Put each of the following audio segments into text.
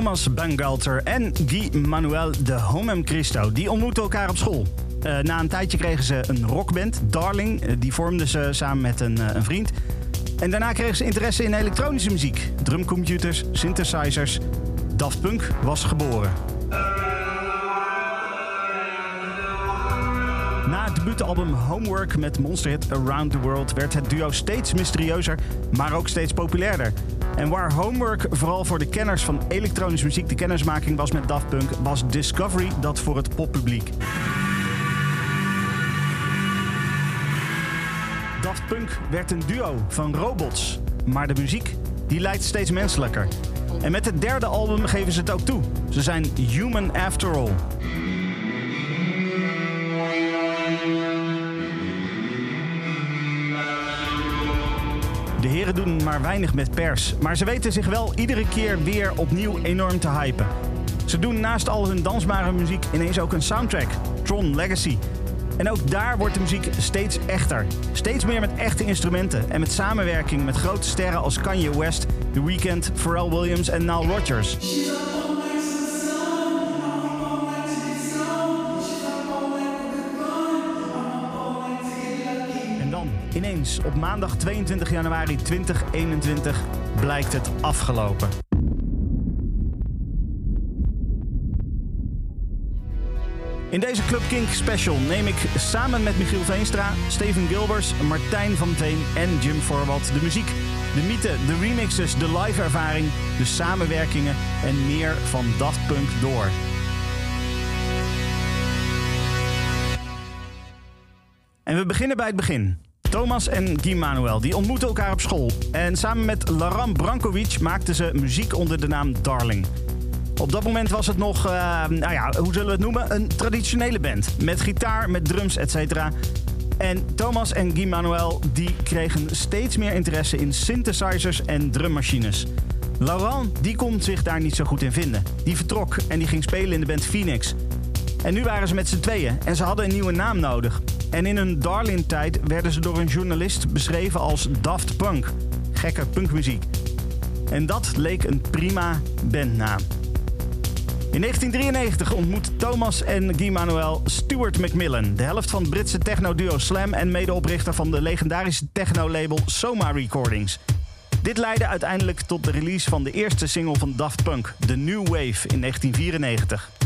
Thomas Bangalter en Guy Manuel de Homem Christo. Die ontmoetten elkaar op school. Uh, na een tijdje kregen ze een rockband, Darling. Uh, die vormden ze samen met een, uh, een, vriend. En daarna kregen ze interesse in elektronische muziek. Drumcomputers, synthesizers. Daft Punk was geboren. Na het debuutalbum Homework met Monsterhit Around the World werd het duo steeds mysterieuzer, maar ook steeds populairder. En waar Homework vooral voor de kenners van elektronische muziek de kennismaking was met Daft Punk, was Discovery dat voor het poppubliek. Daft Punk werd een duo van robots, maar de muziek die lijkt steeds menselijker. En met het derde album geven ze het ook toe. Ze zijn human after all. Heren doen maar weinig met pers, maar ze weten zich wel iedere keer weer opnieuw enorm te hypen. Ze doen naast al hun dansbare muziek ineens ook een soundtrack, Tron Legacy. En ook daar wordt de muziek steeds echter. Steeds meer met echte instrumenten en met samenwerking met grote sterren als Kanye West, The Weeknd, Pharrell Williams en Nile Rodgers. Op maandag 22 januari 2021, blijkt het afgelopen. In deze Club Kink special neem ik samen met Michiel Veenstra, Steven Gilbers, Martijn van Teen en Jim Forwald de muziek, de mythe, de remixes, de live ervaring, de samenwerkingen en meer van Daft Punk door. En we beginnen bij het begin. Thomas en Guy Manuel die ontmoetten elkaar op school. En samen met Laran Brankovic maakten ze muziek onder de naam Darling. Op dat moment was het nog, uh, nou ja, hoe zullen we het noemen? Een traditionele band. Met gitaar, met drums, etc. En Thomas en Guy Manuel die kregen steeds meer interesse in synthesizers en drummachines. Laurent die kon zich daar niet zo goed in vinden. Die vertrok en die ging spelen in de band Phoenix. En nu waren ze met z'n tweeën en ze hadden een nieuwe naam nodig. En in hun Darlin-tijd werden ze door een journalist beschreven als Daft Punk. Gekke punkmuziek. En dat leek een prima bandnaam. In 1993 ontmoet Thomas en Guy Manuel Stuart McMillan, de helft van het Britse techno-duo Slam en medeoprichter van de legendarische techno-label Soma Recordings. Dit leidde uiteindelijk tot de release van de eerste single van Daft Punk, The New Wave, in 1994.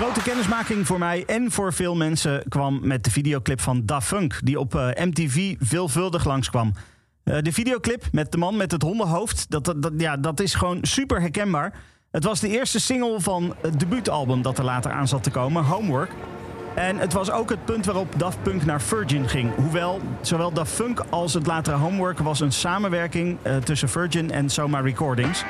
Grote kennismaking voor mij en voor veel mensen kwam met de videoclip van Da Funk, die op eh, MTV veelvuldig langskwam. Uh, de videoclip met de man met het hondenhoofd, dat, dat, ja, dat is gewoon super herkenbaar. Het was de eerste single van het debuutalbum dat er later aan zat te komen, Homework. En het was ook het punt waarop Daft Punk naar Virgin ging. Hoewel zowel Daft Punk als het latere Homework was een samenwerking uh, tussen Virgin en Soma Recordings.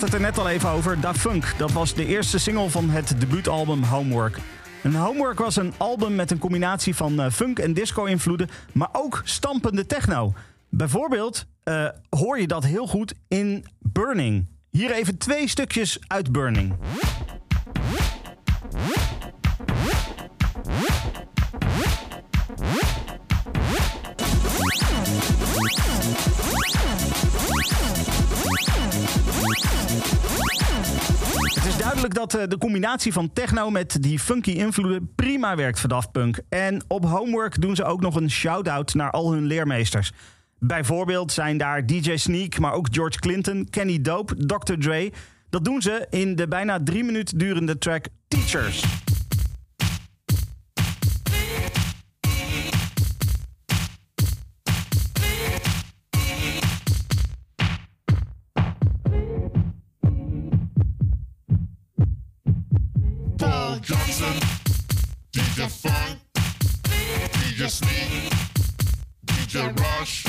Had het er net al even over. Da Funk, dat was de eerste single van het debuutalbum Homework. En Homework was een album met een combinatie van uh, funk en disco-invloeden, maar ook stampende techno. Bijvoorbeeld uh, hoor je dat heel goed in Burning. Hier even twee stukjes uit Burning. Combinatie van techno met die funky invloeden prima werkt voor Daft Punk. En op Homework doen ze ook nog een shout-out naar al hun leermeesters. Bijvoorbeeld zijn daar DJ Sneak, maar ook George Clinton, Kenny Dope, Dr. Dre. Dat doen ze in de bijna drie minuten durende track Teachers. Johnson, DJ Funk, DJ Sneak, DJ Rush.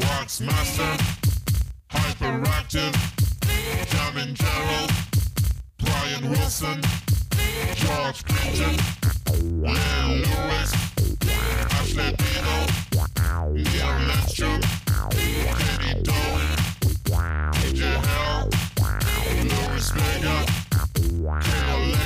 Wax Master, Hyperactive, Jamin Gerald, Brian Wilson, George Clinton, Lynn Lewis, Ashley Beadle, Neil Lindstrom, Katie Dolan, DJ Hell, Louis Vega.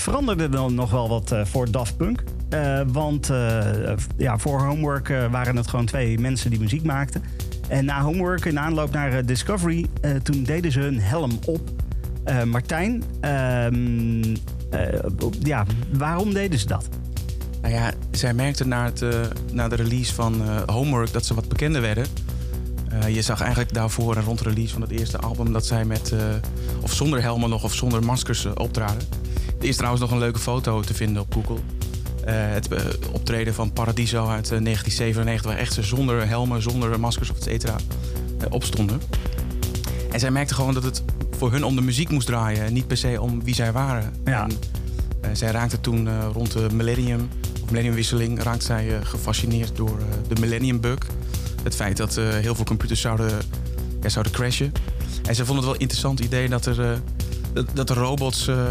veranderde dan nog wel wat eh, voor Daft Punk. Eh, want eh, ja, voor Homework waren het gewoon twee mensen die muziek maakten. En na Homework, in aanloop naar Discovery, toen deden ze hun helm op. Martijn, ehm, eh, ja, waarom deden ze dat? Nou ja, zij merkte na, het, na de release van Homework dat ze wat bekender werden. Je zag eigenlijk daarvoor en rond de release van het eerste album dat zij met, of zonder helmen nog of zonder maskers optraden. Er is trouwens nog een leuke foto te vinden op Google. Eh, het eh, optreden van Paradiso uit eh, 1997, waar echt ze zonder helmen, zonder maskers of et cetera eh, opstonden. En zij merkte gewoon dat het voor hun om de muziek moest draaien en niet per se om wie zij waren. Ja. En, eh, zij raakte toen eh, rond de millennium, of millenniumwisseling, raakte zij eh, gefascineerd door eh, de millennium bug. Het feit dat eh, heel veel computers zouden, ja, zouden crashen. En zij vond het wel een interessant idee dat, er, eh, dat, dat de robots eh,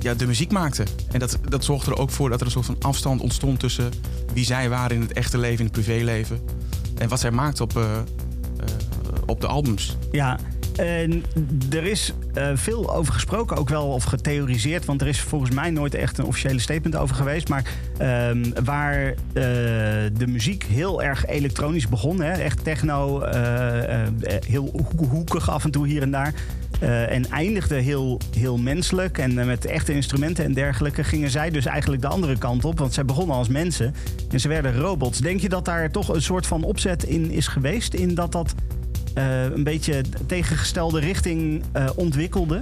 ja, de muziek maakten. En dat, dat zorgde er ook voor dat er een soort van afstand ontstond tussen wie zij waren in het echte leven, in het privéleven. En wat zij maakten op, eh, eh, op de albums. Ja, en er is veel over gesproken, ook wel of getheoriseerd. Want er is volgens mij nooit echt een officiële statement over geweest. Maar ehm, waar de muziek heel erg elektronisch begon. Hè, echt techno, eh, heel hoek- hoekig af en toe hier en daar. Eh, en eindigde heel, heel menselijk en eh, met echte instrumenten en dergelijke. Gingen zij dus eigenlijk de andere kant op. Want zij begonnen als mensen en ze werden robots. Denk je dat daar toch een soort van opzet in is geweest? In dat dat eh, een beetje tegengestelde richting ontwikkelde?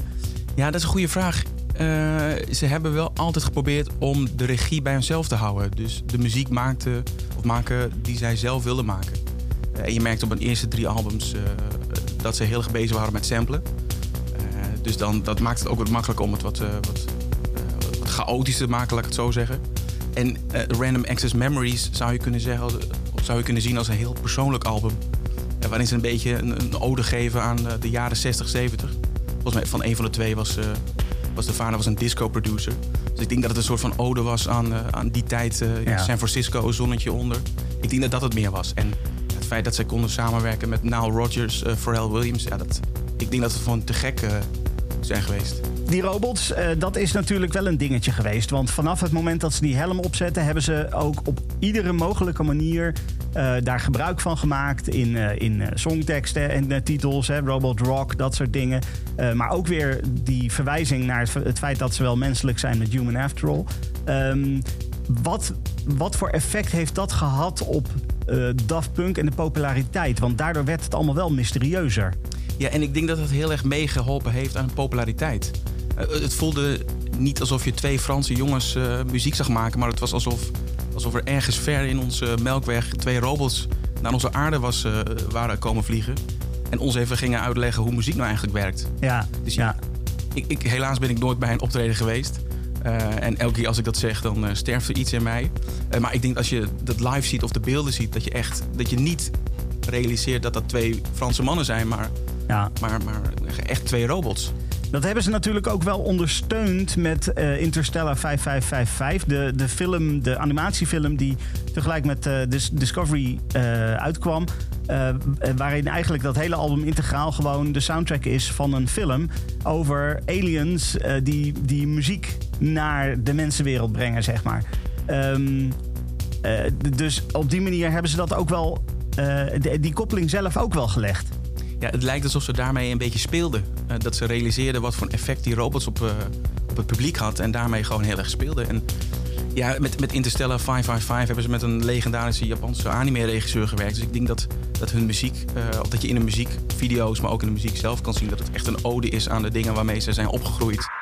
Ja, dat is een goede vraag. Ze hebben wel altijd geprobeerd om de regie bij hunzelf te houden. Dus de muziek maakte, of maken die zij zelf wilden maken. En je merkt op hun eerste drie albums dat ze heel erg bezig waren met samplen. Dus dan, dat maakt het ook wat makkelijker om het wat, eh, wat, eh, wat chaotisch te maken, laat ik het zo zeggen. En eh, Random Access Memories zou je kunnen zeggen, zou je kunnen zien als een heel persoonlijk album. Waarin ze een beetje een, een ode geven aan de jaren 60, 70. Volgens mij van een van de twee was, was de vader was een disco producer. Dus ik denk dat het een soort van ode was aan, aan die tijd. Ja. San Francisco, zonnetje onder. Ik denk dat dat het meer was. En het feit dat zij konden samenwerken met Nile Rodgers, eh Pharrell Williams. Ja, dat, ik denk dat het gewoon te gek zijn geweest. die robots, eh, dat is natuurlijk wel een dingetje geweest. Want vanaf het moment dat ze die helm opzetten, hebben ze ook op iedere mogelijke manier eh, daar gebruik van gemaakt. In, eh, in songteksten en titels, hè, Robot Rock, dat soort dingen. Maar ook weer die verwijzing naar het, fe- het feit dat ze wel menselijk zijn met Human After All. Ehm, wat, wat voor effect heeft dat gehad op Daft Punk en de populariteit? Want daardoor werd het allemaal wel mysterieuzer. Ja, en ik denk dat het heel erg meegeholpen heeft aan populariteit. Eh, het voelde niet alsof je twee Franse jongens eh, muziek zag maken, maar het was alsof, alsof er ergens ver in onze melkweg twee robots naar onze aarde was, eh, waren komen vliegen. En ons even gingen uitleggen hoe muziek nou eigenlijk werkt. Ja, Dus ja. Ik, ik, helaas ben ik nooit bij een optreden geweest. Eh, en elke keer als ik dat zeg, dan eh, sterft er iets in mij. Eh, maar ik denk als je dat live ziet of de beelden ziet, dat je echt dat je niet realiseert dat dat twee Franse mannen zijn, maar, ja. maar, maar echt twee robots. Dat hebben ze natuurlijk ook wel ondersteund met eh, Interstellar 5555. De, de film, de animatiefilm die tegelijk met eh, Dis- Discovery eh, uitkwam. waarin eigenlijk dat hele album integraal gewoon de soundtrack is van een film over aliens die, die muziek naar de mensenwereld brengen, zeg maar. Ehm, eh, dus op die manier hebben ze dat ook wel, die koppeling zelf ook wel gelegd. Ja, het lijkt alsof ze daarmee een beetje speelden. Eh, dat ze realiseerden wat voor een effect die robots op, eh, op het publiek had. En daarmee gewoon heel erg speelden. En ja, met, met Interstellar 555 hebben ze met een legendarische Japanse anime-regisseur gewerkt. Dus ik denk dat, dat hun muziek, eh, dat je in de muziekvideo's, maar ook in de muziek zelf kan zien dat het echt een ode is aan de dingen waarmee ze zijn opgegroeid.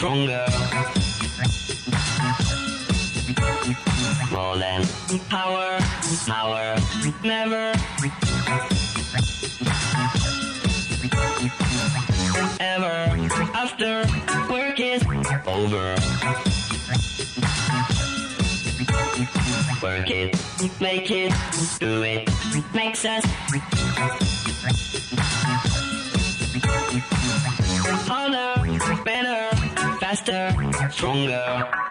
Stronger. Than power, power, never. Ever after work is over. Work it, make it, do it, makes us faster, stronger.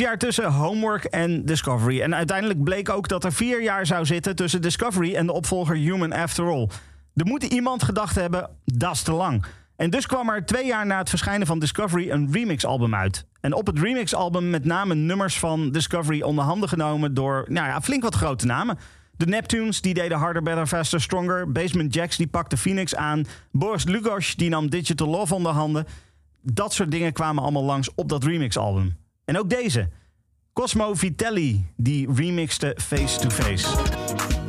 Jaar tussen Homework en Discovery. En uiteindelijk bleek ook dat er vier jaar zou zitten tussen Discovery en de opvolger Human After All. Er moet iemand gedacht hebben, dat is te lang. En dus kwam er twee jaar na het verschijnen van Discovery een remix-album uit. En op het remix-album met name nummers van Discovery onder handen genomen door nou ja, flink wat grote namen. De Neptunes die deden Harder, Better, Faster, Stronger. Basement Jacks die pakte Phoenix aan. Boris Lugos die nam Digital Love onder handen. Dat soort dingen kwamen allemaal langs op dat remix-album. En ook deze. Cosmo Vitelli, die remixte Face to Face.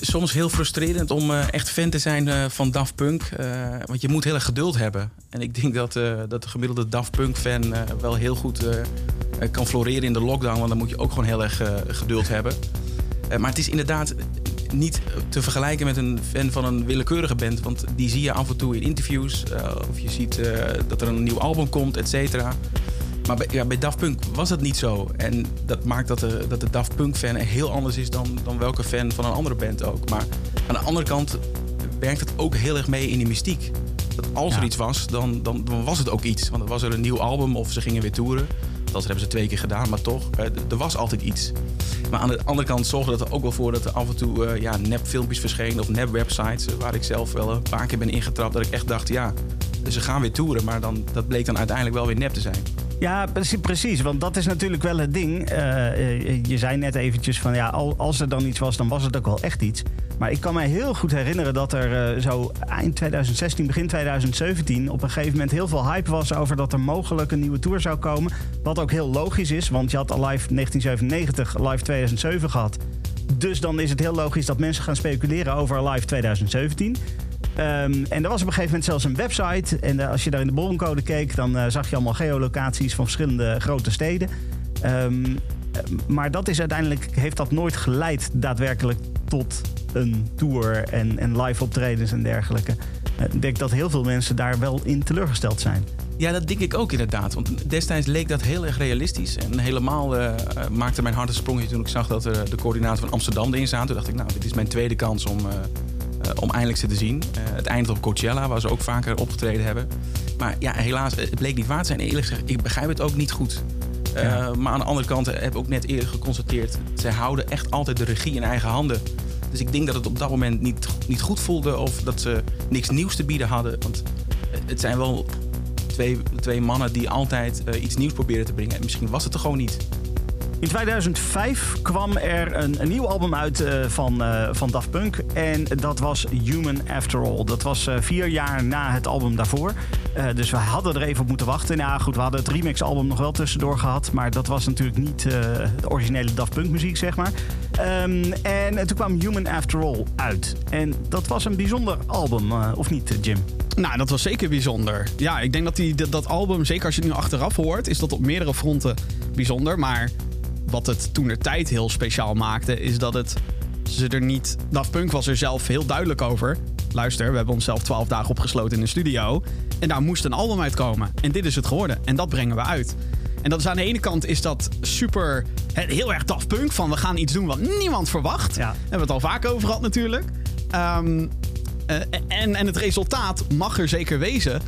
Soms heel frustrerend om eh, echt fan te zijn eh, van Daft Punk. eh, want je moet heel erg geduld hebben. En ik denk dat, dat de gemiddelde Daft Punk fan eh, wel heel goed kan floreren in de lockdown. Want dan moet je ook gewoon heel erg geduld hebben. Maar het is inderdaad niet te vergelijken met een fan van een willekeurige band. Want die zie je af en toe in interviews. of je ziet dat er een nieuw album komt, et cetera. Maar bij, ja, bij Daft Punk was dat niet zo. En dat maakt dat de, dat de Daft Punk fan heel anders is dan, dan welke fan van een andere band ook. Maar aan de andere kant werkt het ook heel erg mee in die mystiek. Dat als er iets was, dan, dan, dan was het ook iets. Want dan was er een nieuw album of ze gingen weer toeren. Dat hebben ze twee keer gedaan, maar toch, eh, er was altijd iets. Maar aan de andere kant zorgde dat er ook wel voor dat er af en toe eh, ja, nepfilmpjes verschenen of nepwebsites. eh, waar ik zelf wel een paar keer ben ingetrapt. Dat ik echt dacht, ja, ze gaan weer toeren. Maar dan, dat bleek dan uiteindelijk wel weer nep te zijn. Ja, precies. Want dat is natuurlijk wel het ding. Eh, eh, je zei net eventjes van ja, al- als er dan iets was, dan was het ook wel echt iets. Maar ik kan mij heel goed herinneren dat er eh, zo eind 2016, begin 2017 op een gegeven moment heel veel hype was over dat er mogelijk een nieuwe tour zou komen. Wat ook heel logisch is, want je had al live 1997, live 2007 gehad. Dus dan is het heel logisch dat mensen gaan speculeren over live 2017. Ehm, en er was op een gegeven moment zelfs een website. En eh, als je daar in de broncode keek, dan eh, zag je allemaal geolocaties van verschillende grote steden. Ehm, eh, maar dat is uiteindelijk, heeft dat nooit geleid daadwerkelijk tot een tour en, en live optredens en dergelijke. Ik denk dat heel veel mensen daar wel in teleurgesteld zijn. Ja, dat denk ik ook inderdaad. Want destijds leek dat heel erg realistisch. En helemaal maakte mijn hart een sprongje toen ik zag dat er de coördinator van Amsterdam erin zaten. Toen dacht ik, nou, dit is mijn tweede kans om, om eindelijk ze te zien. Eh, het eind op Coachella, waar ze ook vaker opgetreden hebben. Maar ja, helaas, het bleek niet waar te zijn. En eerlijk gezegd, ik begrijp het ook niet goed. Eh, Ja. Maar aan de andere kant heb ik ook net eerder geconstateerd... zij houden echt altijd de regie in eigen handen. Dus ik denk dat het op dat moment niet, niet goed voelde... of dat ze niks nieuws te bieden hadden. Want eh, het zijn wel twee, twee mannen die altijd eh, iets nieuws proberen te brengen. En misschien was het er gewoon niet. In 2005 kwam er een, nieuw album uit eh, van, eh, van Daft Punk. En dat was Human After All. Dat was eh, vier jaar na het album daarvoor. Dus we hadden er even op moeten wachten. Nou goed, we hadden het remix-album nog wel tussendoor gehad. Maar dat was natuurlijk niet de originele Daft Punk muziek, zeg maar. Ehm, en toen kwam Human After All uit. En dat was een bijzonder album, of niet, Jim? Nou, dat was zeker bijzonder. Ja, ik denk dat die, dat, dat album, zeker als je het nu achteraf hoort, is dat op meerdere fronten bijzonder. Maar wat het toen de tijd heel speciaal maakte, is dat het ze er niet. Daft Punk was er zelf heel duidelijk over. Luister, we hebben onszelf 12 dagen opgesloten in de studio. En daar moest een album uitkomen. En dit is het geworden. En dat brengen we uit. En dat is aan de ene kant is dat super heel erg Daft Punk. Van we gaan iets doen wat niemand verwacht. Ja. Hebben we het al vaak over gehad natuurlijk. Ehm, eh, en, en het resultaat mag er zeker wezen.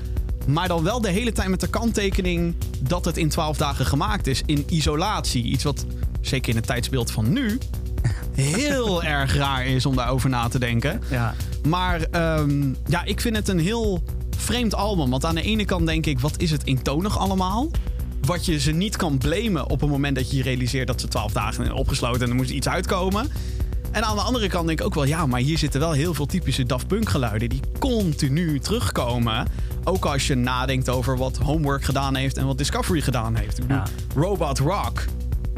Maar dan wel de hele tijd met de kanttekening dat het in 12 dagen gemaakt is. In isolatie. Iets wat zeker in het tijdsbeeld van nu heel erg raar is om daarover na te denken. Ja. Maar ehm, ja, ik vind het een heel vreemd album. Want aan de ene kant denk ik, wat is het eentonig allemaal? Wat je ze niet kan blamen op het moment dat je je realiseert dat ze 12 dagen zijn opgesloten en er moest iets uitkomen. En aan de andere kant denk ik ook wel, ja, maar hier zitten wel heel veel typische Daft Punk geluiden die continu terugkomen. Ook als je nadenkt over wat Homework gedaan heeft en wat Discovery gedaan heeft. Ik bedoel, Ja. Robot Rock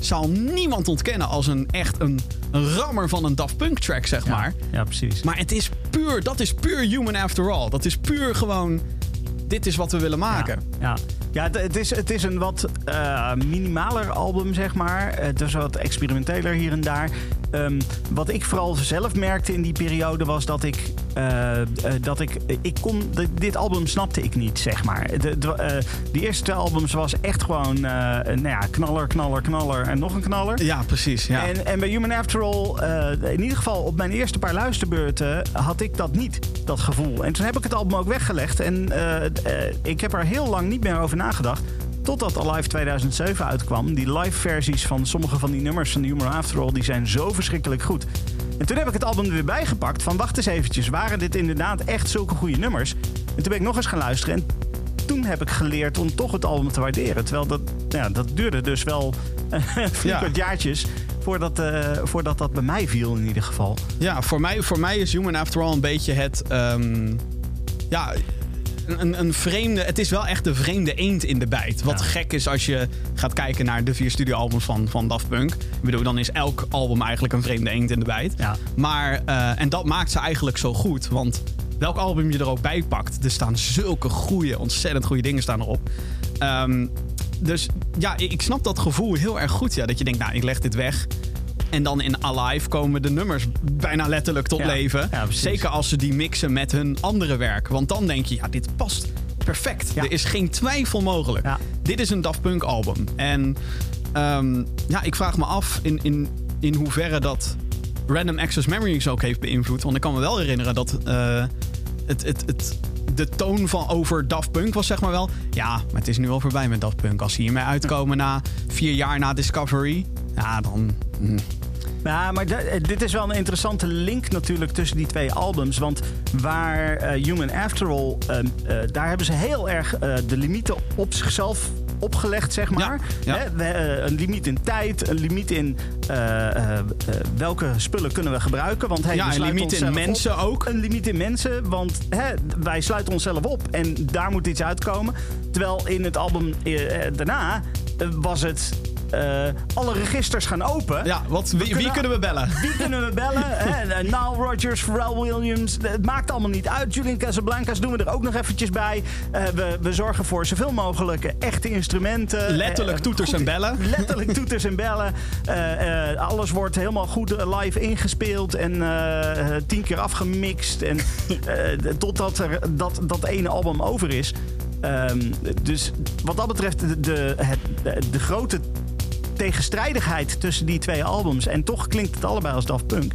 zal niemand ontkennen als een echt een, een rammer van een Daft Punk track, zeg maar. Ja, precies. Maar het is puur, dat is puur human after all. Dat is puur gewoon, dit is wat we willen maken. Ja, ja. Ja het, is, het is een wat eh, minimaler album, zeg maar. Het is wat experimenteler hier en daar. Ehm, wat ik vooral zelf merkte in die periode was dat ik... eh, eh, dat ik, ik kon, dit album snapte ik niet, zeg maar. De, de, eh, die eerste twee albums was echt gewoon... nou ja, knaller, knaller, knaller en nog een knaller. Ja, precies. Ja. En, en bij Human After All, in ieder geval op mijn eerste paar luisterbeurten, had ik dat niet, dat gevoel. En toen heb ik het album ook weggelegd. En ik heb er heel lang niet meer over nagedacht. Totdat Alive 2007 uitkwam. Die live versies van sommige van die nummers van Human After All, die zijn zo verschrikkelijk goed. En toen heb ik het album er weer bijgepakt van wacht eens eventjes, waren dit inderdaad echt zulke goede nummers? En toen ben ik nog eens gaan luisteren en toen heb ik geleerd om toch het album te waarderen. Terwijl dat, ja, dat duurde dus wel flink Ja. wat jaartjes voordat, eh, voordat dat bij mij viel in ieder geval. Ja, voor mij, voor mij is Human After All een beetje het... ehm, ja, een, een vreemde. Het is wel echt de vreemde eend in de bijt. Wat Ja. gek is als je gaat kijken naar de vier studioalbums van, van Daft Punk. Ik bedoel, dan is elk album eigenlijk een vreemde eend in de bijt. Ja. Maar, eh, en dat maakt ze eigenlijk zo goed. Want welk album je er ook bij pakt, er staan zulke goede, ontzettend goede dingen staan erop. Ehm, dus ja, ik ik snap dat gevoel heel erg goed. Ja, dat je denkt, nou, ik leg dit weg. En dan in Alive komen de nummers bijna letterlijk tot Ja, leven. ja. Zeker als ze die mixen met hun andere werk. Want dan denk je, ja, dit past perfect. Ja. Er is geen twijfel mogelijk. Dit is een Daft Punk album. En ehm, ja, ik vraag me af in, in, in hoeverre dat Random Access Memories ook heeft beïnvloed. Want ik kan me wel herinneren dat eh, het, het, het, de toon van over Daft Punk was zeg maar wel... Ja, maar het is nu al voorbij met Daft Punk. Als ze hiermee uitkomen na vier jaar na Discovery... Ja, dan... Ja, maar eh, dit is wel een interessante link natuurlijk tussen die twee albums. Want waar eh, Human After All, ehm, eh, daar hebben ze heel erg de limieten op zichzelf opgelegd, zeg maar. Ja, ja. Hè, we, een limiet in tijd, een limiet in welke spullen kunnen we gebruiken. Want hey, Ja, een limiet in mensen op. ook. Een limiet in mensen, want hè, wij sluiten onszelf op en daar moet iets uitkomen. Terwijl in het album daarna was het... eh, alle registers gaan open. Ja, wat, wie, wie kunnen- we bellen? Wie kunnen we bellen? Hè? Nile Rodgers, Pharrell Williams. Het maakt allemaal niet uit. Julian Casablancas doen we er ook nog eventjes bij. Eh, we, we zorgen voor zoveel mogelijk eh, echte instrumenten. Letterlijk Eh, toeters goed- en bellen. Letterlijk toeters en bellen. Eh, eh, alles wordt helemaal goed eh, live ingespeeld en eh, eh, tien keer afgemixt. En eh, totdat er dat, dat ene album over is. Ehm, dus wat dat betreft, de, de, het, de grote tegenstrijdigheid tussen die twee albums. En toch klinkt het allebei als Daft Punk.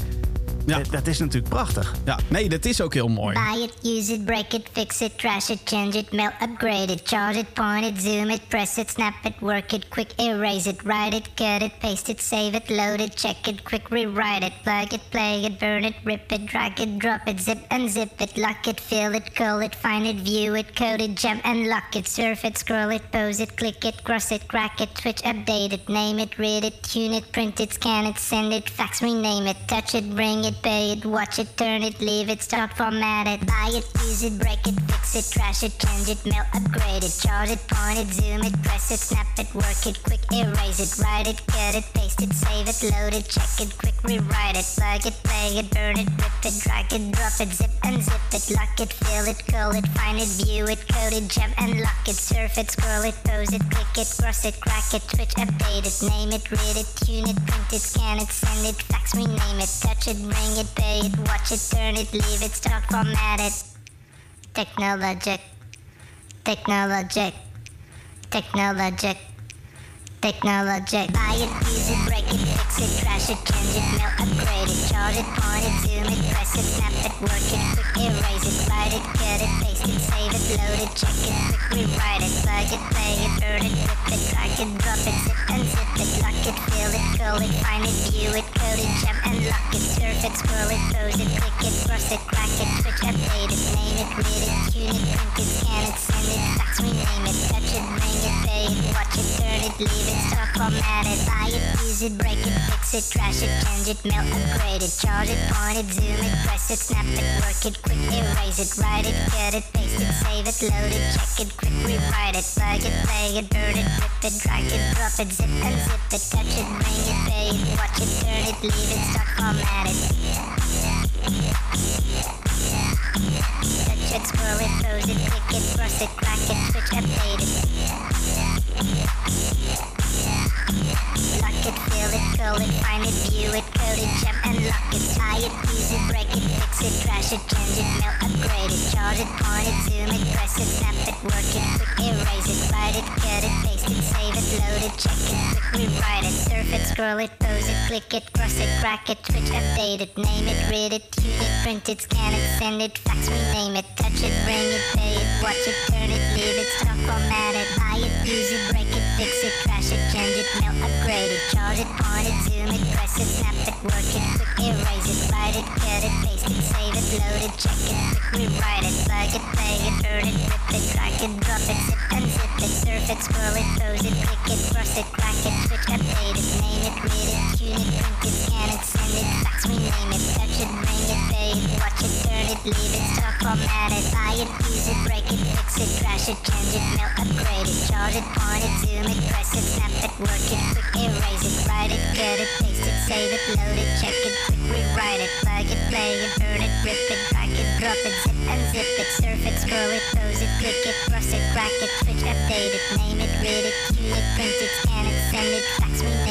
Ja. Eh, Dat is natuurlijk prachtig. Ja, nee, dat is ook heel mooi. Buy it, use it, break it, fix it, trash it, change it, melt, upgrade it, charge it, point it, zoom it, press it, snap it, work it, quick erase it, write it, cut it, paste it, save it, load it, check it, quick rewrite it, plug it, play it, burn it, rip it, drag it, drop it, zip unzip it, lock it, fill it, call it, find it, view it, code it, jump and lock it, surf it, scroll it, pose it, click it, cross it, crack it, switch, update it, name it, read it, tune it, print it, scan it, send it, fax, rename it, touch it, bring it, pay it, watch it, turn it, leave it, start, format it, buy it, use it, break it, fix it, trash it, change it, mail, upgrade it, charge it, point it, zoom it, press it, snap it, work it, quick erase it, write it, cut it, paste it, save it, load it, check it, quick rewrite it, plug it, play it, burn it, rip it, drag it, drop it, zip unzip it, lock it, fill it, call it, find it, view it, code it, jump and lock it, surf it, scroll it, pose it, click it, cross it, crack it, switch, update it, name it, read it, tune it, print it, scan it, send it, fax, rename it, touch it, bring it, pay it, watch it, turn it, leave it, start, format it. Technologic, technologic, technologic. Technologic. Buy it, use it, break it, fix it, trash it, change it, mail, upgrade it, charge it, point it, zoom it, press it, snap it, work it, quick erase it, write it, cut it, paste it, save it, load it, check it, quick rewrite it, plug it, play it, burn it, rip it, drag it, drop it, zip unzip it, lock it, fill it, call it, find it, view it, code it, jump and lock it, surf it, scroll it, pose it, click it, cross it, crack it, switch, update it, name it, read it, tune it, print it, scan it, send it, fax, rename it, touch it, bring it, pay it, watch it, turn it, leave it, start, format it, buy it, use it, break it, fix it, trash it, change it, mail, upgrade it, charge it, point it, zoom it, press it, snap it, work it, quick erase it, write it, cut it, paste it, save it, load it, check it, quick rewrite it, plug it, play it, burn it, rip it, drag it, drop it, zip unzip it, touch it, bring it, pay it, watch it, turn it, leave it, start, format it. Touch it, scroll it, pose it, click it, cross it, crack it, switch, update it. Lock it, fill it, call it, find it, view it, code it, jump and lock it, tie it, use it, break it, fix it, trash it, change it, mail, upgrade it, charge it, point it, zoom it, press it, snap it, work it, quick erase it, write it, cut it, paste it, save it, load it, check it, quick rewrite it, surf it, scroll it, pose it, click it, cross it, crack it, switch, update it, name it, read it, tune it, print it, scan it, send it, fax, rename it, touch it, ring it, pay it, watch it, turn it, leave it, stop, format it, buy it, use it, break it, fix it, trash it, change it, mail, upgrade it, charge it, point it, zoom it, press it, snap it, work it, quick erase it, write it, cut it, paste it, save it, load it, check it, quick rewrite it, plug it, play it, burn it, rip it, crack it, drop it, zip and zip it, surf it, scroll it, pose it, click it, cross it, crack it, switch, update it, name it, read it, tune it, print it, scan it, send it, fax, rename it, touch it, bring it, watch it, turn it, leave it, stop, format it, buy it, use it, break it, fix it, crash it, change it, mail, upgrade it, charge it, point it, zoom it, press it, snap it, work it, quick erase it, write it, cut it, paste it, save it, load it, check it, quick rewrite it, plug it, play it, burn it, rip it, crack it, drop it, zip and zip it, surf it, scroll it, pose it, click it, cross it, crack it, switch, update it, name it, read it, tune it, print it, scan it, send it, fax, rename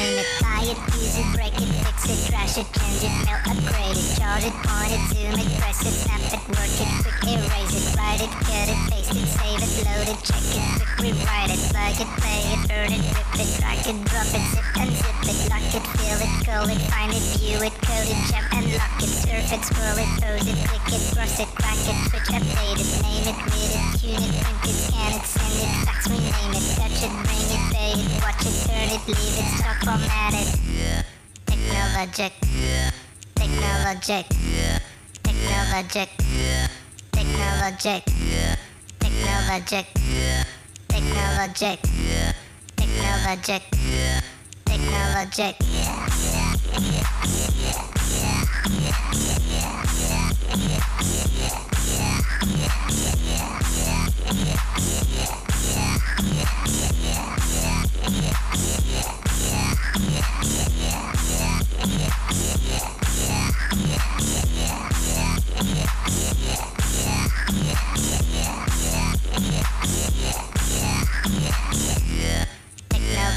break it, fix it, it, mail, upgrade it, charge it, point it, zoom it, press it, snap it, work it, quick erase it, write it, cut it, paste it, save it, load it, check it, quick rewrite it, plug it, play it, burn it, rip it, crack it, drop it, zip and zip it, lock it, fill it, call it, find it, view it, code it, jump and lock it, surf it, scroll it, pose it, click it, cross it, crack it, switch, update it, name it, read it, tune it, print it, scan it, send it, fax, rename it, touch it, bring it, pay it, watch it, turn it, leave it, stop, format it. Technologic. Technologic. Technologic. Technologic. Technologic. Technologic. Technologic. Technologic.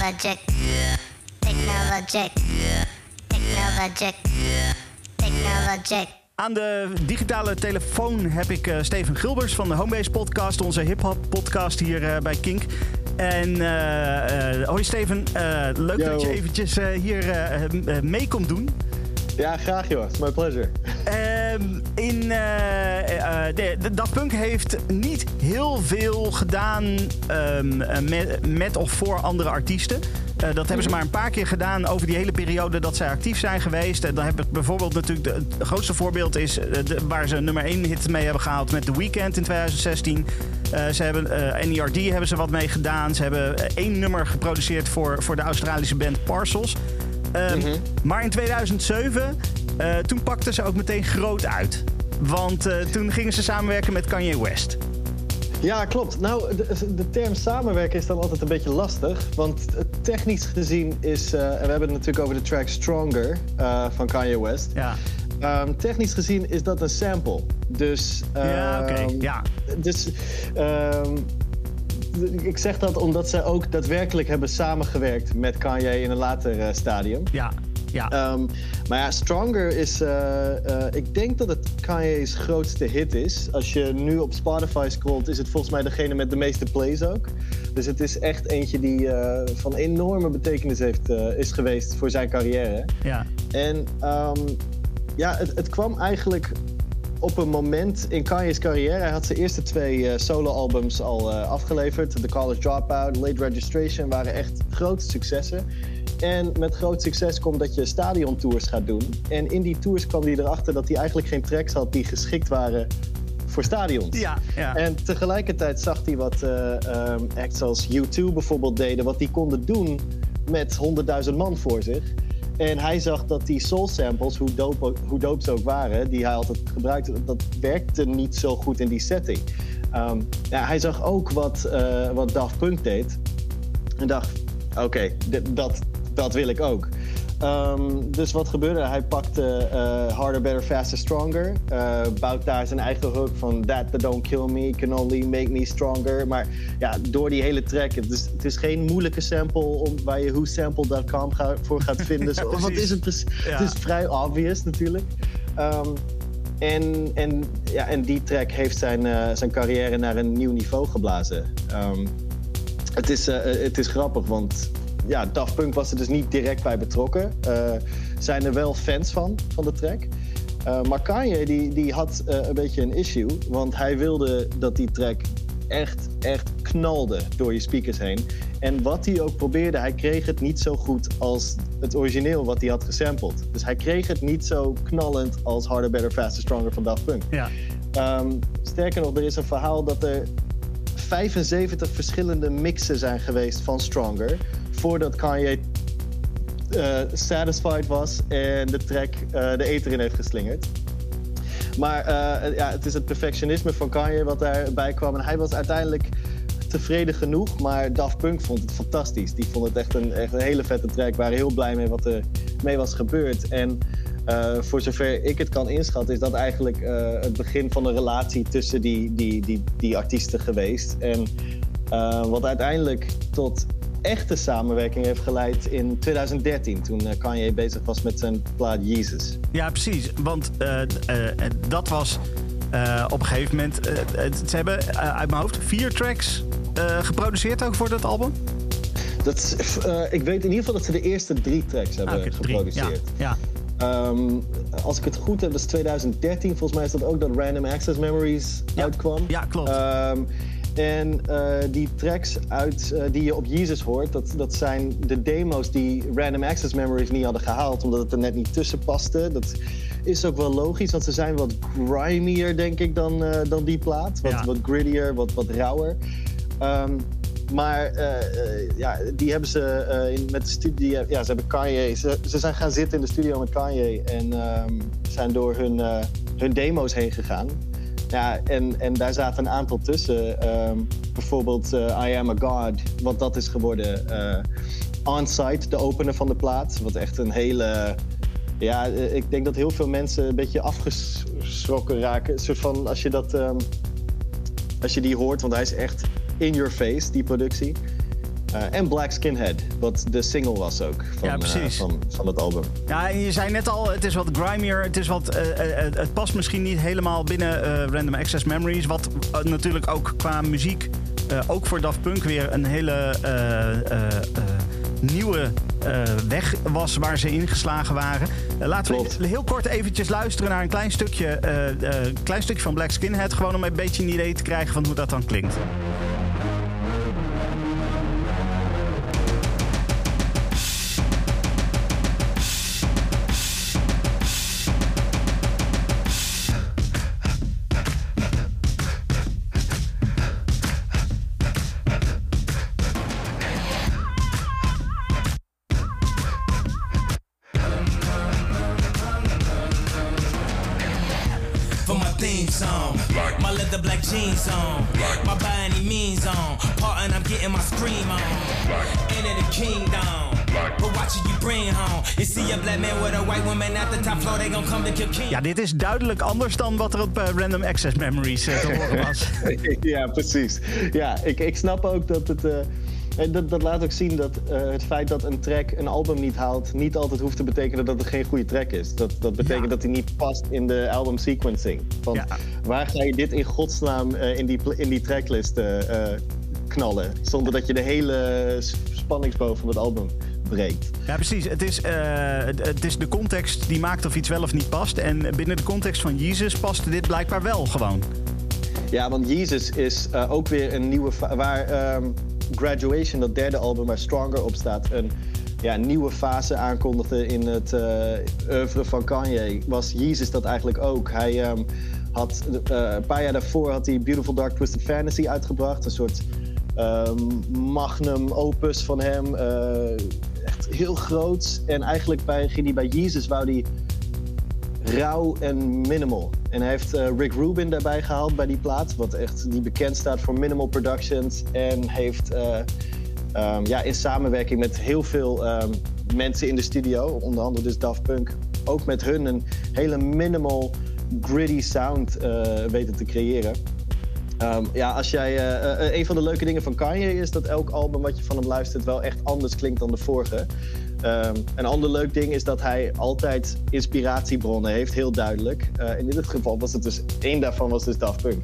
Technologic. Technologic. Technologic. Technologic. Aan de digitale telefoon heb ik eh, Steven Gilbers van de Homebase Podcast, onze hip-hop podcast hier eh, bij Kink. En eh, eh, hoi Steven, eh, leuk Yo. dat je eventjes eh, hier mee komt doen. Ja, graag joh. It's my pleasure. Ehm, in, eh, eh, de, de Daft Punk heeft niet heel veel gedaan ehm, eh, met, met of voor andere artiesten. Dat hebben ze maar een paar keer gedaan over die hele periode dat zij actief zijn geweest. En dan heb ik bijvoorbeeld natuurlijk de, het grootste voorbeeld is de- waar ze nummer 1 hit mee hebben gehaald met The Weeknd in 2016. Eh, ze hebben eh NERD hebben ze wat mee gedaan. Ze hebben één nummer geproduceerd voor, voor de Australische band Parcels. Ehm, Maar in 2007, eh, toen pakten ze ook meteen groot uit. Want eh, toen gingen ze samenwerken met Kanye West. Ja, klopt. Nou, de, de term samenwerken is dan altijd een beetje lastig. Want technisch gezien is... eh, en we hebben het natuurlijk over de track Stronger van Kanye West. Ja, Ehm, technisch gezien is dat een sample. Dus... ja oké. ehm, Ja. Dus ik zeg dat omdat ze ook daadwerkelijk hebben samengewerkt met Kanye in een later eh, stadium. Ja, ja. Ehm, maar ja, Stronger is. eh, eh, ik denk dat het Kanye's grootste hit is. Als je nu op Spotify scrolt, is het volgens mij degene met de meeste plays ook. Dus het is echt eentje die van enorme betekenis heeft, is geweest voor zijn carrière. ja. En ehm, ja, het, het kwam eigenlijk op een moment in Kanye's carrière. Hij had zijn eerste twee eh, solo-albums al eh, afgeleverd. The College Dropout, Late Registration waren echt grote successen. En met groot succes komt dat je stadiontours gaat doen. En in die tours kwam hij erachter dat hij eigenlijk geen tracks had die geschikt waren voor stadions. Ja, ja. En tegelijkertijd zag hij wat eh, ehm, acts als U2 bijvoorbeeld deden, wat die konden doen met 100.000 man voor zich. En hij zag dat die soul samples, hoe dope, hoe dope ze ook waren, die hij altijd gebruikte, dat werkte niet zo goed in die setting. Ehm, hij zag ook wat, eh, wat Daft Punk deed. En dacht, oké, dat, dat wil ik ook. Ehm, dus wat gebeurde? Hij pakte eh, Harder, Better, Faster, Stronger. eh, bouwt daar zijn eigen hook van That that don't kill me can only make me stronger. Maar ja, door die hele track, het is, het is geen moeilijke sample om, waar je whosample.com ga, voor gaat vinden. Zo, wat is het? precies? Ja. Het is vrij obvious natuurlijk. Ehm, en, en, ja, en die track heeft zijn, eh, zijn carrière naar een nieuw niveau geblazen. Ehm, het, is, het is grappig, want ja, Daft Punk was er dus niet direct bij betrokken. Eh, zijn er wel fans van, van de track. Eh, maar Kanye die, die had eh, een beetje een issue, want hij wilde dat die track echt, echt knalde door je speakers heen. En wat hij ook probeerde, hij kreeg het niet zo goed als het origineel wat hij had gesampled. Dus hij kreeg het niet zo knallend als Harder, Better, Faster, Stronger van Daft Punk. ja. Ehm, sterker nog, er is een verhaal dat er 75 verschillende mixen zijn geweest van Stronger. Voordat Kanye eh, satisfied was en de track eh, de eter in heeft geslingerd. Maar eh, ja, het is het perfectionisme van Kanye wat daarbij kwam. En hij was uiteindelijk tevreden genoeg, maar Daft Punk vond het fantastisch. Die vond het echt een, echt een hele vette track. Waren heel blij mee wat er mee was gebeurd. En voor zover ik het kan inschatten, is dat eigenlijk het begin van een relatie tussen die, die, die, die artiesten geweest. En wat uiteindelijk tot echte samenwerking heeft geleid in 2013, toen eh, Kanye bezig was met zijn plaat Jesus. Ja, precies. Want eh, eh, dat was op een gegeven moment... ze hebben uit mijn hoofd vier tracks geproduceerd ook voor dat album. Dat, ik weet in ieder geval dat ze de eerste drie tracks hebben Ah, drie. geproduceerd. Ja, ja. Ehm, als ik het goed heb, dat is 2013. Volgens mij is dat ook dat Random Access Memories Ja. uitkwam. Ja, klopt. Ehm, en eh, die tracks uit, eh, die je op Jesus hoort, dat, dat zijn de demo's die Random Access Memories niet hadden gehaald, omdat het er net niet tussen paste. Dat is ook wel logisch, want ze zijn wat grimier, denk ik, dan, eh, dan die plaat. Wat, Ja. wat grittier, wat, wat rauwer. Ehm, maar ja, die hebben ze in, met de studie. Ja, ze hebben Kanye. Ze, ze zijn gaan zitten in de studio met Kanye en ehm, zijn door hun, hun demo's heen gegaan. Ja, en, en daar zaten een aantal tussen. Ehm, bijvoorbeeld eh, I Am a God, wat dat is geworden. eh On-site, de opener van de plaat. Wat echt een hele. Ja, eh, ik denk dat heel veel mensen een beetje afgeschrokken raken. Een soort van als je dat. ehm, als je die hoort, want hij is echt in your face, die productie. Eh, en Black Skinhead, wat de single was ook van, Ja, eh, van, van het album. Ja, en je zei net al, het is wat grimier. Het, is wat, eh, het past misschien niet helemaal binnen Random Access Memories. Wat natuurlijk ook qua muziek, ook voor Daft Punk weer een hele nieuwe weg was waar ze ingeslagen waren. Laten Klopt. we heel kort eventjes luisteren naar een klein stukje, klein stukje van Black Skinhead. Gewoon om een beetje een idee te krijgen van hoe dat dan klinkt. Dit is duidelijk anders dan wat er op eh, Random Access Memories eh, te horen was. ja, precies. Ja, ik, ik snap ook dat het. eh, en dat, dat laat ook zien dat het feit dat een track een album niet haalt, niet altijd hoeft te betekenen dat het geen goede track is. Dat, dat betekent Ja. dat hij niet past in de album sequencing. Ja. waar ga je dit in godsnaam in, die, in die tracklist knallen? Zonder dat je de hele spanningsboog van het album breekt. Ja, precies. Het is, eh, het- is de context die maakt of iets wel of niet past. En binnen de context van Jesus paste dit blijkbaar wel gewoon. Ja, want Jesus is eh, ook weer een nieuwe... Waar ehm, Graduation, dat derde album waar Stronger op staat... een ja, nieuwe fase aankondigde in het eh oeuvre van Kanye... was Jesus dat eigenlijk ook. Hij ehm, had... een paar jaar daarvoor had hij Beautiful Dark Twisted Fantasy uitgebracht. Een soort ehm, magnum opus van hem. Echt heel groot. En eigenlijk bij, ging bij Jesus... wou hij rauw en minimal. En hij heeft eh, Rick Rubin daarbij gehaald bij die plaat, wat echt die bekend staat voor minimal productions. En heeft eh, ehm, ja, in samenwerking met heel veel ehm, mensen in de studio, onder andere dus Daft Punk, ook met hun een hele minimal, gritty sound eh, weten te creëren. Ehm, ja, als jij, eh, eh, een van de leuke dingen van Kanye is dat elk album wat je van hem luistert wel echt anders klinkt dan de vorige. Ehm, een ander leuk ding is dat hij altijd inspiratiebronnen heeft, heel duidelijk. Eh, en in dit geval was het dus, één daarvan was dus Daft Punk.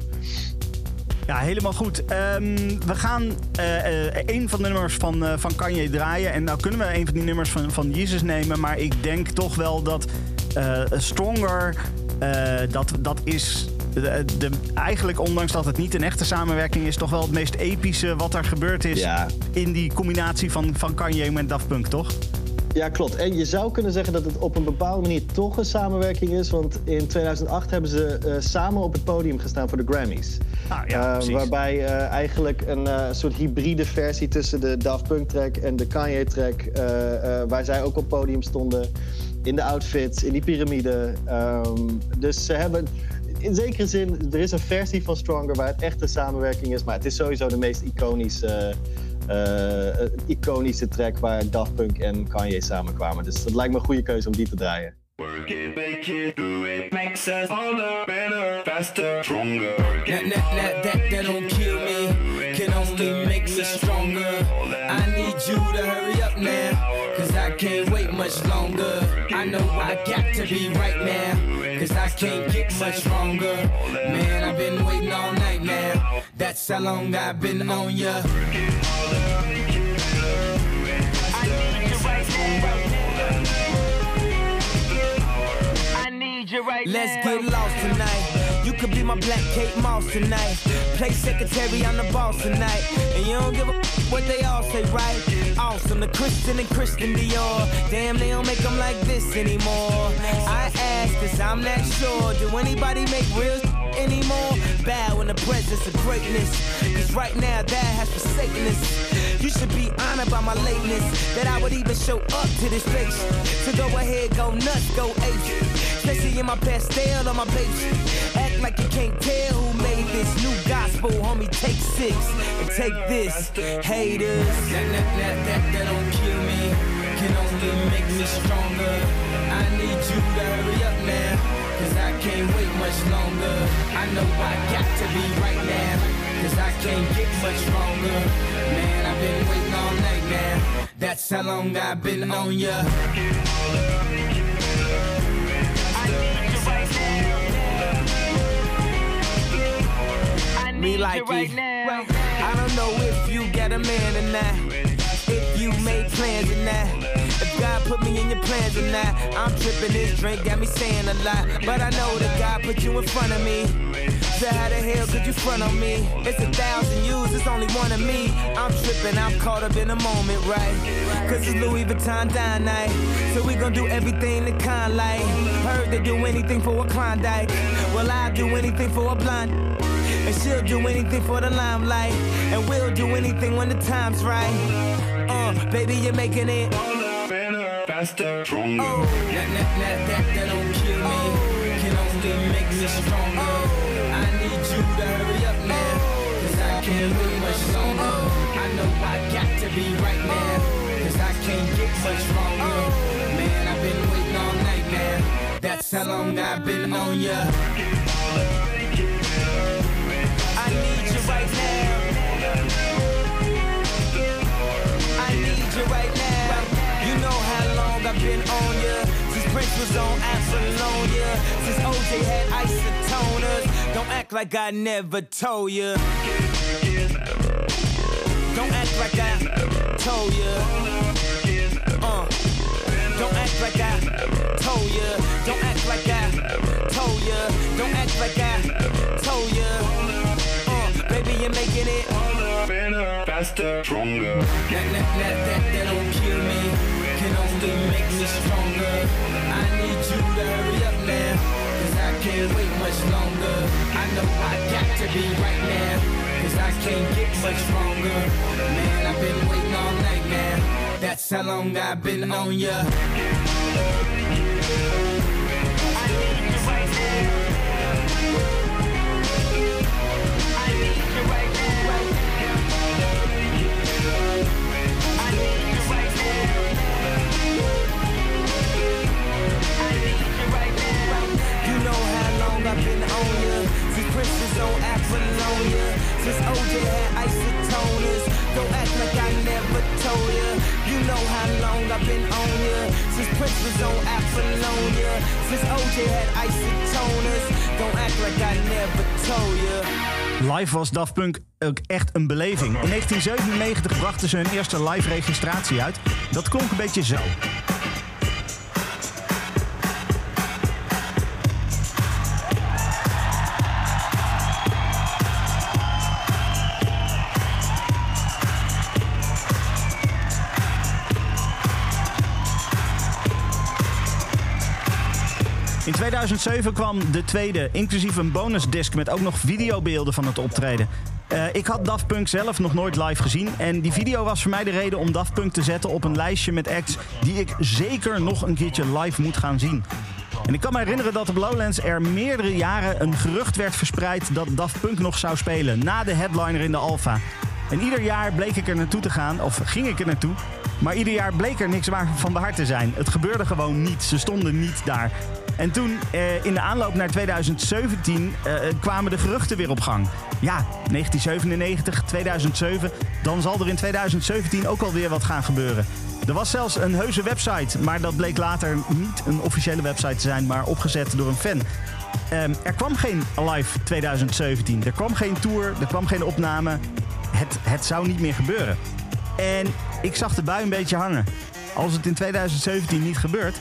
Ja, helemaal goed. Ehm, we gaan eh, eh, een van de nummers van, eh, van Kanye draaien. En nou kunnen we een van die nummers van, van Jesus nemen. Maar ik denk toch wel dat eh, Stronger, eh, dat, dat is... De, de- eigenlijk, ondanks dat het niet een echte samenwerking is, toch wel het meest epische wat er gebeurd is Ja. in die combinatie van, van Kanye met Daft Punk, toch? Ja, klopt. En je zou kunnen zeggen dat het op een bepaalde manier toch een samenwerking is. Want in 2008 hebben ze eh, samen op het podium gestaan voor de Grammys. Ah, ja, Eh, waarbij eh, eigenlijk een soort hybride versie tussen de Daft Punk track en de Kanye track... waar zij ook op het podium stonden. In de outfits, in die piramide. Ehm, dus ze hebben... In zekere zin, er is een versie van Stronger waar het echt een samenwerking is. Maar het is sowieso de meest iconische, eh, eh, iconische track waar Daft Punk en Kanye samenkwamen. Dus dat lijkt me een goede keuze om die te draaien. Work it, make it, do it, makes us harder, better, faster, stronger. That, that, that, that, that don't kill me, can only make me stronger. I need you to hurry up now, cause I can't wait much longer. I know I got to be right now, cause I can't much stronger. Man, I've been waiting all night now, that's how long I've been on ya. Let's get lost tonight. You could be my black Kate Moss tonight. Play secretary, I'm the boss tonight. And you don't give a what they all say, right? Awesome, the Christian and Christian Dior. Damn, they don't make them like this anymore. I ask, cause I'm not sure. Do anybody make real anymore? Bow in the presence of greatness. Cause right now, that has forsaken us. You should be honored by my lateness. That I would even show up to this place. So go ahead, go nuts, go ape. Especially in my pastel on my page. Like you can't tell who made this new gospel, homie. Take six and take this, haters. That, that, that, that, that don't kill me, can only make me stronger. I need you to hurry up now, cause I can't wait much longer. I know I got to be right now, cause I can't get much stronger. Man, I've been waiting all night now. That's how long I've been on ya. Me like it. I don't know if you got a man or not. If you made plans or not. If God put me in your plans or not. I'm tripping this drink, got me saying a lot. But I know that God put you in front of me. So how the hell could you front on me? It's a thousand yous, it's only one of me. I'm tripping, I'm caught up in a moment, right? Cause it's Louis Vuitton dine night. So we gon' do everything the kind like. Heard they do anything for a Klondike. Well, I'll do anything for a blonde. And she'll do anything for the limelight. And we'll do anything when the time's right. Uh, baby, you're making it. Better, faster, stronger. Oh, that, that, that, that, that don't kill me. Can only make me stronger. I need you to hurry up now. Cause I can't much longer. I know I got to be right now. Cause I can't get much stronger. Man, I've been waiting all night now. That's how long I've been on ya. I've been on ya. Since Prince was on Apollonia. Since OJ had isotoners. Don't act like I never told ya. Don't act like I never told ya. Uh. Don't act like I never told ya. Don't act like I told ya. Don't act like I told ya. Uh, baby, you're making it. Faster, stronger. That, that, that, that, that don't kill me. Make me stronger. I need you to hurry up. Cause I can't wait much longer. I know I got to be right now. Cause I can't get much stronger. Man, I've been waiting all night. That's how long I've been on ya. Since OJ had isotoners. Don't act like I never told ya. You know how long I've been on ya. Since Prince was on Apollonia. Since OJ had isotoners. Don't act like I never told ya. Live was Daft Punk ook echt een beleving. In 1997 brachten ze hun eerste live registratie uit. Dat klonk een beetje zo. 2007 kwam de tweede, inclusief een bonusdisc met ook nog videobeelden van het optreden. Eh, ik had Daft Punk zelf nog nooit live gezien. En die video was voor mij de reden om Daft Punk te zetten op een lijstje met acts die ik zeker nog een keertje live moet gaan zien. En ik kan me herinneren dat op Lowlands er meerdere jaren een gerucht werd verspreid dat Daft Punk nog zou spelen na de headliner in de Alpha. En ieder jaar bleek ik er naartoe te gaan, of ging ik er naartoe. Maar ieder jaar bleek er niks waar van waar te zijn. Het gebeurde gewoon niet. Ze stonden niet daar. En toen, eh, in de aanloop naar 2017, eh, kwamen de geruchten weer op gang. Ja, 1997, 2007. Dan zal er in 2017 ook alweer wat gaan gebeuren. Er was zelfs een heuse website, maar dat bleek later niet een officiële website te zijn, maar opgezet door een fan. Ehm, er kwam geen Alive 2017. Er kwam geen tour, er kwam geen opname. Het, het zou niet meer gebeuren. En ik zag de bui een beetje hangen. Als het in 2017 niet gebeurt,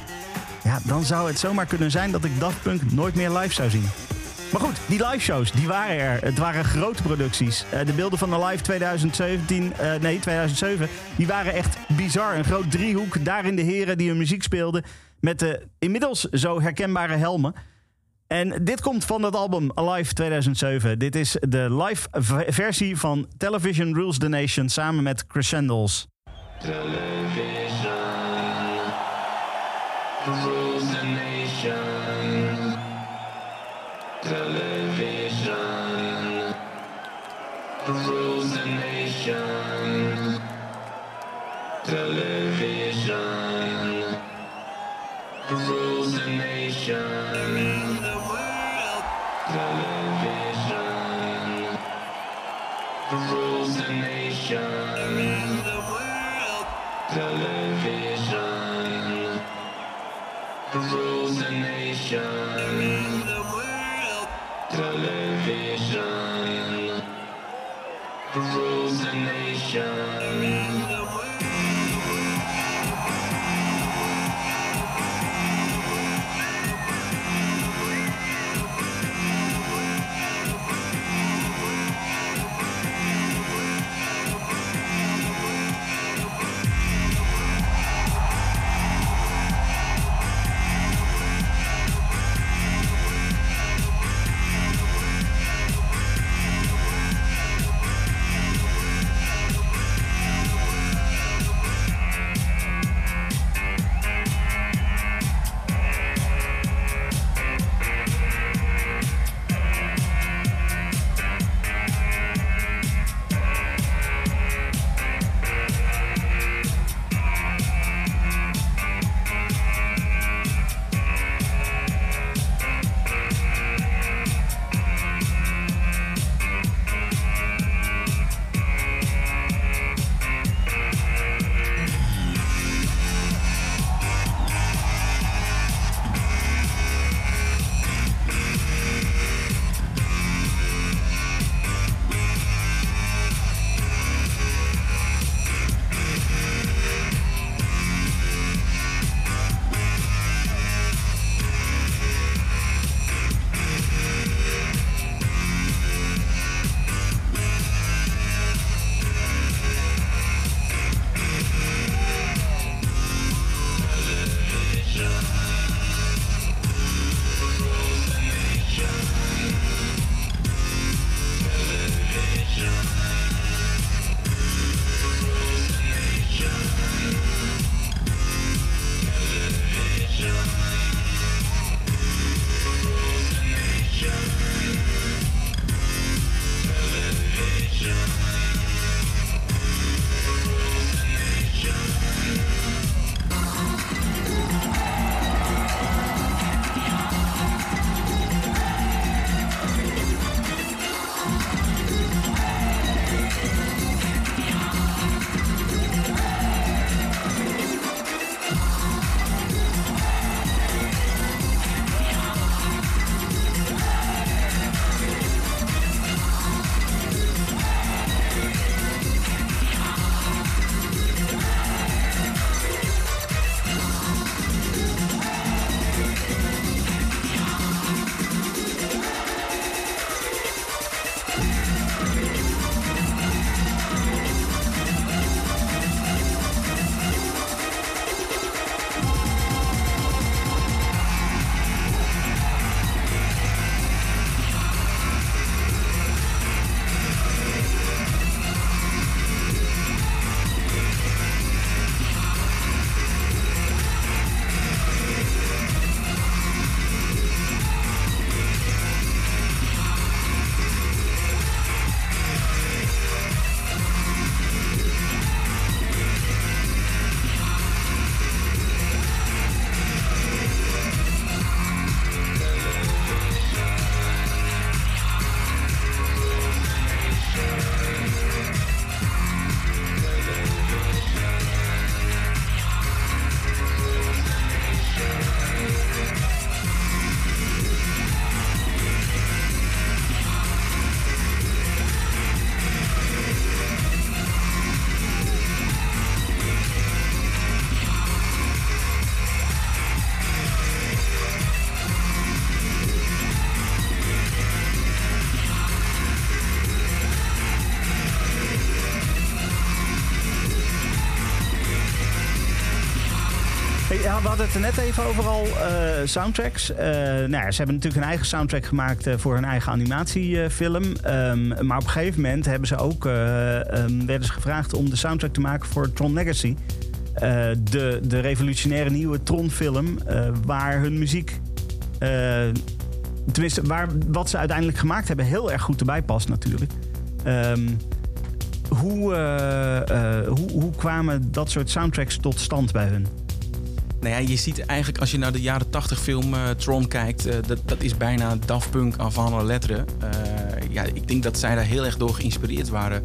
ja, dan zou het zomaar kunnen zijn dat ik Daft Punk nooit meer live zou zien. Maar goed, die live shows, die waren er. Het waren grote producties. Eh, de beelden van de Live 2017, eh, nee 2007, die waren echt bizar. Een groot driehoek, daarin de heren die hun muziek speelden. Met de inmiddels zo herkenbare helmen. En dit komt van het album Alive 2007. Dit is de live versie van Television Rules the Nation samen met Crescendos. rules the nation. Television rules the nation. Television rules the nation. Nation. The world. Television rules the nation. The world. Television rules the nation. We hadden het er net even over al. eh, soundtracks. Eh, nou ja, ze hebben natuurlijk een eigen soundtrack gemaakt eh, voor hun eigen animatiefilm. Ehm, maar op een gegeven moment hebben ze ook, eh, ehm, werden ze gevraagd om de soundtrack te maken voor Tron Legacy. De, de revolutionaire nieuwe Tron-film. waar hun muziek. tenminste, waar, wat ze uiteindelijk gemaakt hebben, heel erg goed erbij past, natuurlijk. Ehm, hoe, hoe, hoe kwamen dat soort soundtracks tot stand bij hun? Nou ja, je ziet eigenlijk als je naar de jaren 80 film eh, Tron kijkt, eh, dat, dat is bijna Daft Punk avant la lettre. Eh, ja, ik denk dat zij daar heel erg door geïnspireerd waren.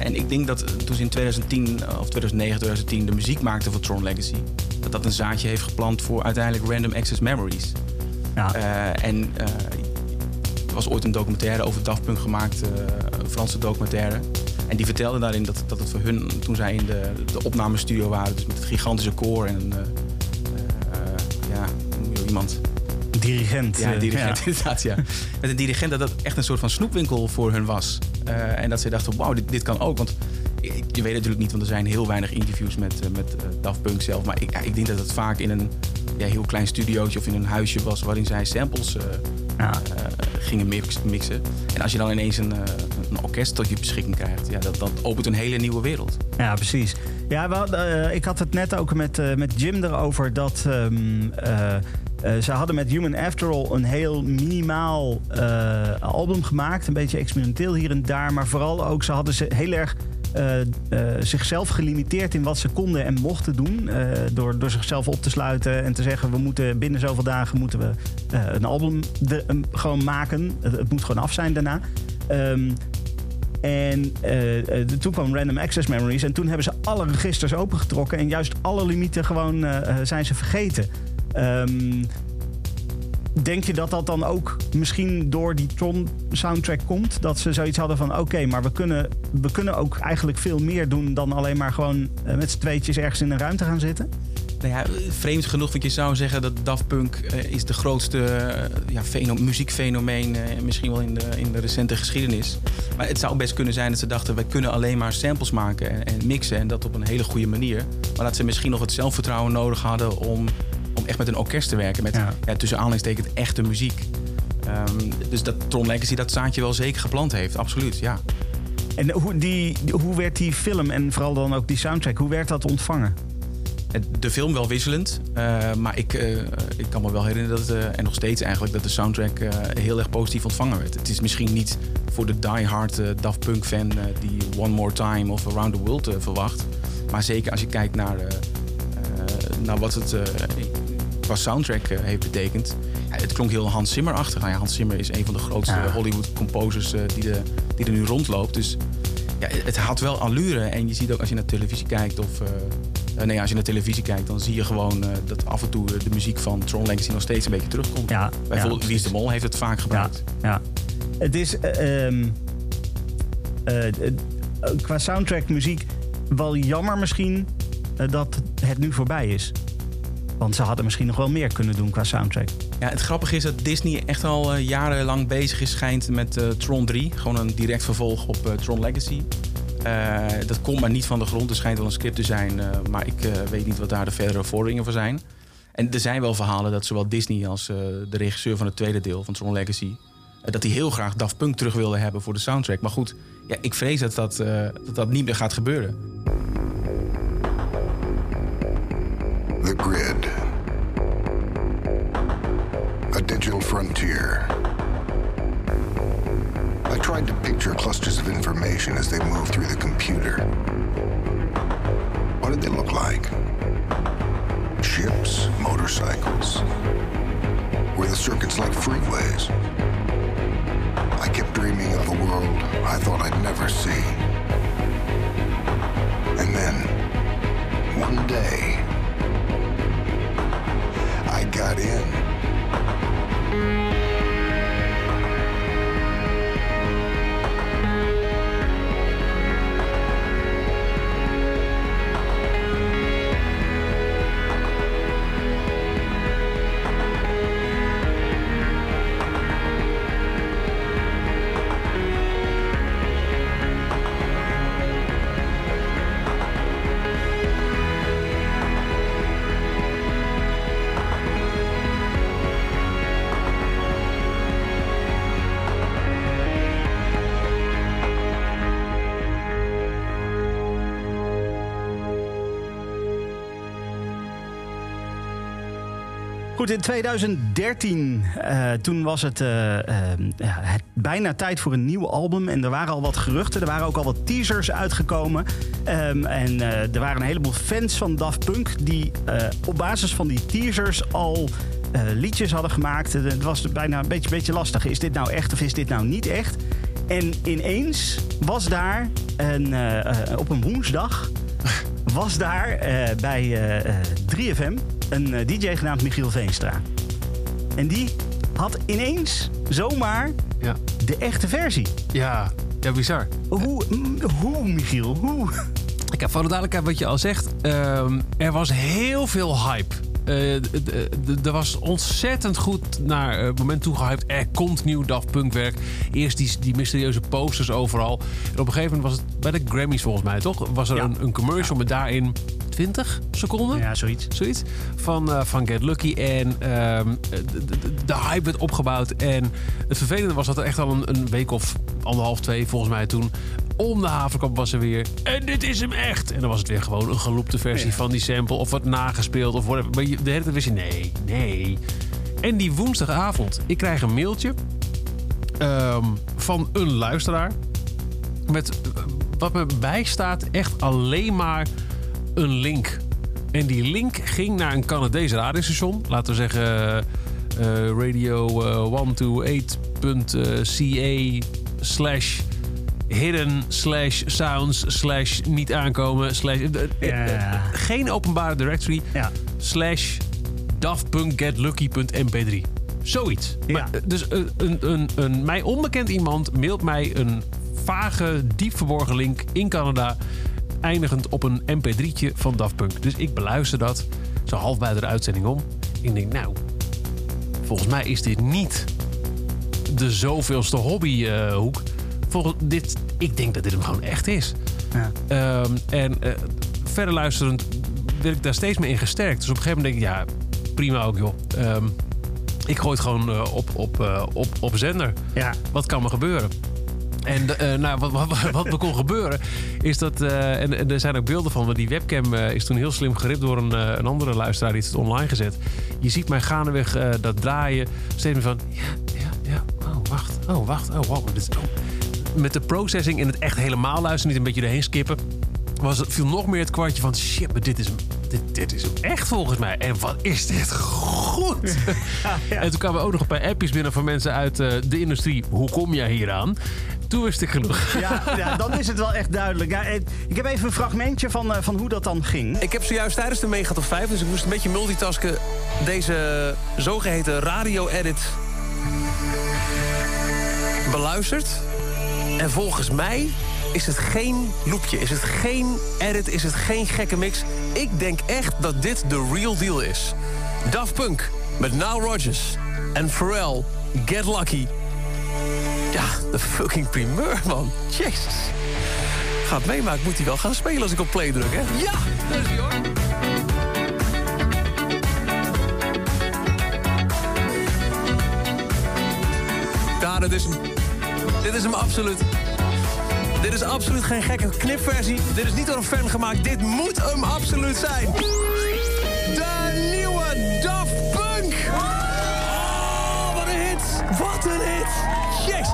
En ik denk dat toen ze in 2010 of 2009, 2010 de muziek maakten voor Tron Legacy, dat dat een zaadje heeft geplant voor uiteindelijk Random Access Memories. Ja. En er was ooit een documentaire over Daft Punk gemaakt, een Franse documentaire. En die vertelde daarin dat, dat het voor hun, toen zij in de, de opnamestudio waren, dus met het gigantische koor en een, eh, eh, ja, iemand? Dirigent. Ja, eh, dirigent, ja. inderdaad, ja. Met een dirigent dat dat echt een soort van snoepwinkel voor hun was. En dat ze dachten, wauw, dit, dit kan ook. Want je je weet natuurlijk niet, want er zijn heel weinig interviews met, met Daft Punk zelf. Maar ik, ja, ik denk dat het vaak in een ja, heel klein studiootje of in een huisje was... waarin zij samples Ja. gingen mix- mixen. En als je dan ineens een, een orkest tot je beschikking krijgt... Ja, dat, dat opent een hele nieuwe wereld. Ja, precies. Ja, we hadden, eh, ik had het net ook met, eh, met Jim erover dat ehm, eh, ze hadden met Human After All een heel minimaal album gemaakt. Een beetje experimenteel hier en daar. Maar vooral ook, ze hadden ze heel erg zichzelf gelimiteerd in wat ze konden en mochten doen. door, door zichzelf op te sluiten en te zeggen: we moeten binnen zoveel dagen moeten we een album de, gewoon maken. Het, het moet gewoon af zijn daarna. Ehm, en eh, eh, toen kwam Random Access Memories. En toen hebben ze alle registers opengetrokken. En juist alle limieten gewoon eh, zijn ze vergeten. Ehm, denk je dat dat dan ook misschien door die Tron soundtrack komt? Dat ze zoiets hadden van oké, maar we kunnen, we kunnen ook eigenlijk veel meer doen dan alleen maar gewoon met z'n tweetjes ergens in een ruimte gaan zitten? Nou ja, vreemd genoeg, want je zou zeggen dat Daft Punk eh, is de grootste eh, ja, feno- muziekfenomeen eh, misschien wel in de, in de recente geschiedenis. Maar het zou best kunnen zijn dat ze dachten, wij kunnen alleen maar samples maken en, en mixen en dat op een hele goede manier. Maar dat ze misschien nog het zelfvertrouwen nodig hadden om, om echt met een orkest te werken. Met Ja. ja. tussen aanleidingstekens echte muziek. Ehm, dus dat Tron Legacy dat zaadje wel zeker geplant heeft, absoluut, ja. En hoe, die, hoe werd die film en vooral dan ook die soundtrack, hoe werd dat ontvangen? De film wel wisselend, eh, maar ik, eh, ik kan me wel herinneren dat, eh, en nog steeds eigenlijk, dat de soundtrack heel erg positief ontvangen werd. Het is misschien niet voor de diehard eh, Daft Punk fan die One More Time of Around the World verwacht. Maar zeker als je kijkt naar, naar wat het qua soundtrack heeft betekend. Ja, het klonk heel Hans Zimmer-achtig. Nou ja, Hans Zimmer is een van de grootste Ja. Hollywood composers eh, die, de, die er nu rondloopt. Dus ja, het had wel allure. En je ziet ook als je naar televisie kijkt of... eh, nee, als je naar televisie kijkt, dan zie je gewoon eh, dat af en toe eh, de muziek van Tron Legacy nog steeds een beetje terugkomt. Ja, Bijvoorbeeld Lies de Mol heeft het vaak gebruikt. ja. Het is eh, ehm, eh, eh, qua soundtrack muziek wel jammer misschien dat het nu voorbij is. Want ze hadden misschien nog wel meer kunnen doen qua soundtrack. Ja, het grappige is dat Disney echt al jarenlang bezig is, schijnt met Tron 3. Gewoon een direct vervolg op Tron Legacy. Eh, dat komt maar niet van de grond. Er schijnt wel een script te zijn, eh, maar ik eh, weet niet wat daar de verdere vorderingen voor zijn. En er zijn wel verhalen dat zowel Disney als de regisseur van het tweede deel van Tron Legacy... dat die heel graag Daft Punk terug wilde hebben voor de soundtrack. Maar goed, ja, ik vrees dat dat, dat dat niet meer gaat gebeuren. The grid. A digital frontier. I tried to picture clusters of information as they moved through the computer. What did they look like? Ships, motorcycles. Were the circuits like freeways? I kept dreaming of a world I thought I'd never see. And then, one day, I got in. Goed, in 2013, eh, toen was het, eh, eh, het bijna tijd voor een nieuw album. En er waren al wat geruchten, er waren ook al wat teasers uitgekomen. Ehm, en er waren een heleboel fans van Daft Punk die op basis van die teasers al liedjes hadden gemaakt. Het was bijna een beetje, beetje lastig. Is dit nou echt of is dit nou niet echt? En ineens was daar een, op een woensdag was daar bij eh, eh, 3FM een eh, DJ genaamd Michiel Veenstra. En die had ineens zomaar Ja. de echte versie. Ja, ja bizar. Hoe, mm, hoe Michiel? Hoe? Ik heb voor de duidelijkheid wat je al zegt. ehm, er was heel veel hype. Eh, er was ontzettend goed naar eh, het moment toe gehyped. Er komt nieuw Daft Punk werk. Eerst die, die mysterieuze posters overal. En op een gegeven moment was het bij de Grammys volgens mij, toch? Was er Ja. een, een commercial met daarin 20 seconden? Ja, zoiets. Zoiets. Van, eh, van Get Lucky. En ehm, de, de, de hype werd opgebouwd. En het vervelende was dat er echt al een, een week of anderhalf, twee volgens mij toen... om de haverkamp was er weer... En dit is hem echt! En dan was het weer gewoon een geloopte versie Ja. van die sample... of wat nagespeeld of whatever. Maar de hele tijd wist je, nee, nee. En die woensdagavond, ik krijg een mailtje... ehm, van een luisteraar... met eh, wat me bijstaat echt alleen maar een link. En die link ging naar een Canadees radiostation. Laten we zeggen eh, radio eh, 128.ca slash hidden slash sounds slash niet aankomen slash... eh, eh. Geen openbare directory Ja. slash daft.getlucky.mp3. Zoiets. Ja. Maar, eh, dus een, een, een, een mij onbekend iemand mailt mij een vage, diep verborgen link in Canada... eindigend op een mp3'tje van Daft Punk. Dus ik beluister dat, zo half bij de uitzending om. Ik denk, nou, volgens mij is dit niet de zoveelste hobbyhoek. Volgens dit, ik denk dat dit hem gewoon echt is. Ja. Ehm, en eh, verder luisterend werd ik daar steeds meer in gesterkt. Dus op een gegeven moment denk ik, ja, prima ook joh. Ehm, ik gooi het gewoon eh, op, op, eh, op, op zender. Ja. Wat kan me gebeuren? En eh, nou, wat, wat, wat er kon gebeuren is dat... eh, en, en er zijn ook beelden van, maar die webcam eh, is toen heel slim geript door een, een andere luisteraar. Die heeft het online gezet. Je ziet mij gaandeweg dat draaien. Steeds meer van, ja, ja, ja. Oh, wacht. Oh, wacht. Oh, wow. Dit is. Met de processing en het echt helemaal luisteren, niet een beetje erheen skippen. Was het, viel nog meer het kwartje van shit, maar dit is, hem, dit, dit is hem echt volgens mij. En wat is dit goed? En toen kwamen ook nog een paar appjes binnen van mensen uit de industrie. Hoe kom jij hier aan? Ik genoeg. Ja, ja, dan is het wel echt duidelijk. Ja, ik heb even een fragmentje van, eh, van hoe dat dan ging. Ik heb zojuist tijdens de Mega Top 5, dus ik moest een beetje multitasken... deze zogeheten radio-edit beluisterd. En volgens mij is het geen loopje, is het geen edit, is het geen gekke mix. Ik denk echt dat dit de real deal is. Daft Punk met Nile Rodgers en Pharrell, Get Lucky. Ja, de fucking primeur, man. Jezus. Gaat meemaken, moet die wel gaan spelen als ik op play druk, hè? Ja! Daar is hij, hoor. Ja, dat is hem. Dit is hem absoluut. Dit is absoluut geen gekke knipversie. Dit is niet door een fan gemaakt. Dit moet hem absoluut zijn. Wat een hit. Yes.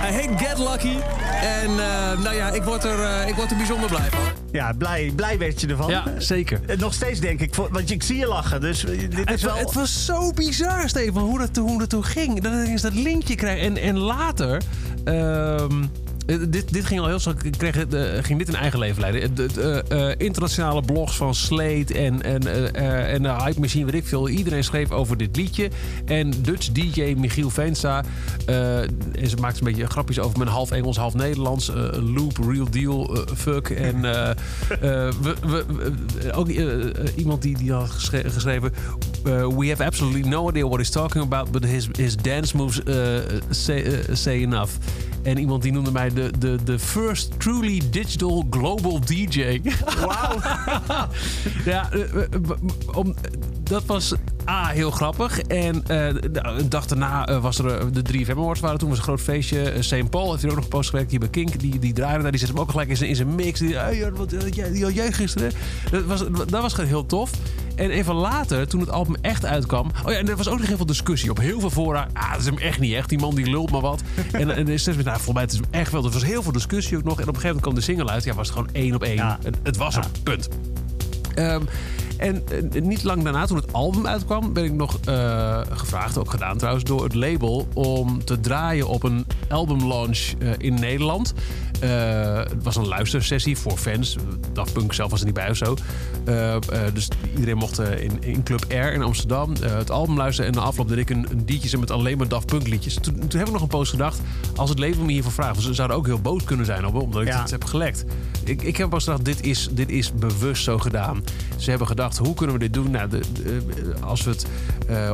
Hij heet Get Lucky. En eh, nou ja, ik word er, eh, ik word er bijzonder blij van. Ja, blij, blij werd je ervan. Ja, zeker. Eh, Nog steeds denk ik, want ik zie je lachen. Dus dit is Het, wel... het was zo bizar, Steven, hoe dat, hoe dat toen ging. Dat ik eens dat linkje kreeg. En, en later... ehm, eh, dit, dit ging al heel snel. Kreeg, eh, ging dit een eigen leven leiden. De, de, eh, internationale blogs van Slate en, en, en de Hype Machine, weet ik veel. Iedereen schreef over dit liedje. En Dutch DJ Michiel Vensta. eh, en ze maakte een beetje grapjes over mijn half Engels, half Nederlands. loop, real deal, fuck. En ook iemand die, die had geschre- geschreven... we have absolutely no idea what he's talking about... but his, his dance moves say, say enough. En iemand die noemde mij de, de, de first truly digital global DJ. Wauw. ja, eh, eh, om, dat was A, heel grappig. En eh, nou, een dag daarna eh, was er eh, de 3FM Awards waren toen was een groot feestje. Eh, St. Paul heeft hier ook nog gepost gewerkt. Die bij Kink, die, die draaide daar. Die zet hem ook gelijk in zijn, in zijn mix. Die, hey, wat, eh, jij, die had jij gisteren. Dat was, dat was gewoon heel tof. En even later, toen het album echt uitkwam... Oh ja, en er was ook nog heel veel discussie op heel veel fora. Ah, dat is hem echt niet echt. Die man die lult maar wat. en, en is steeds meer, nou, volgens mij het is hem echt wel. Er was heel veel discussie ook nog. En op een gegeven moment kwam de single uit. Ja, was het gewoon één op één. Ja. Het, het was hem, punt. Ehm, en niet lang daarna, toen het album uitkwam, ben ik nog eh, gevraagd, ook gedaan trouwens, door het label om te draaien op een albumlaunch eh in Nederland. Eh, het was een luistersessie voor fans. Daft Punk zelf was er niet bij of zo. Eh, eh, dus iedereen mocht in, in Club R in Amsterdam het album luisteren. En na afloop deed ik een, een DJ met alleen maar Daft Punk liedjes. Toen, toen heb ik nog een post gedacht, als het label me hiervoor vraagt, ze zouden ook heel boos kunnen zijn op me, omdat ik Ja. het heb gelekt. Ik, ik heb pas gedacht, dit is, dit is bewust zo gedaan. Ze hebben gedacht, hoe kunnen we dit doen? Nou, de, de- als we het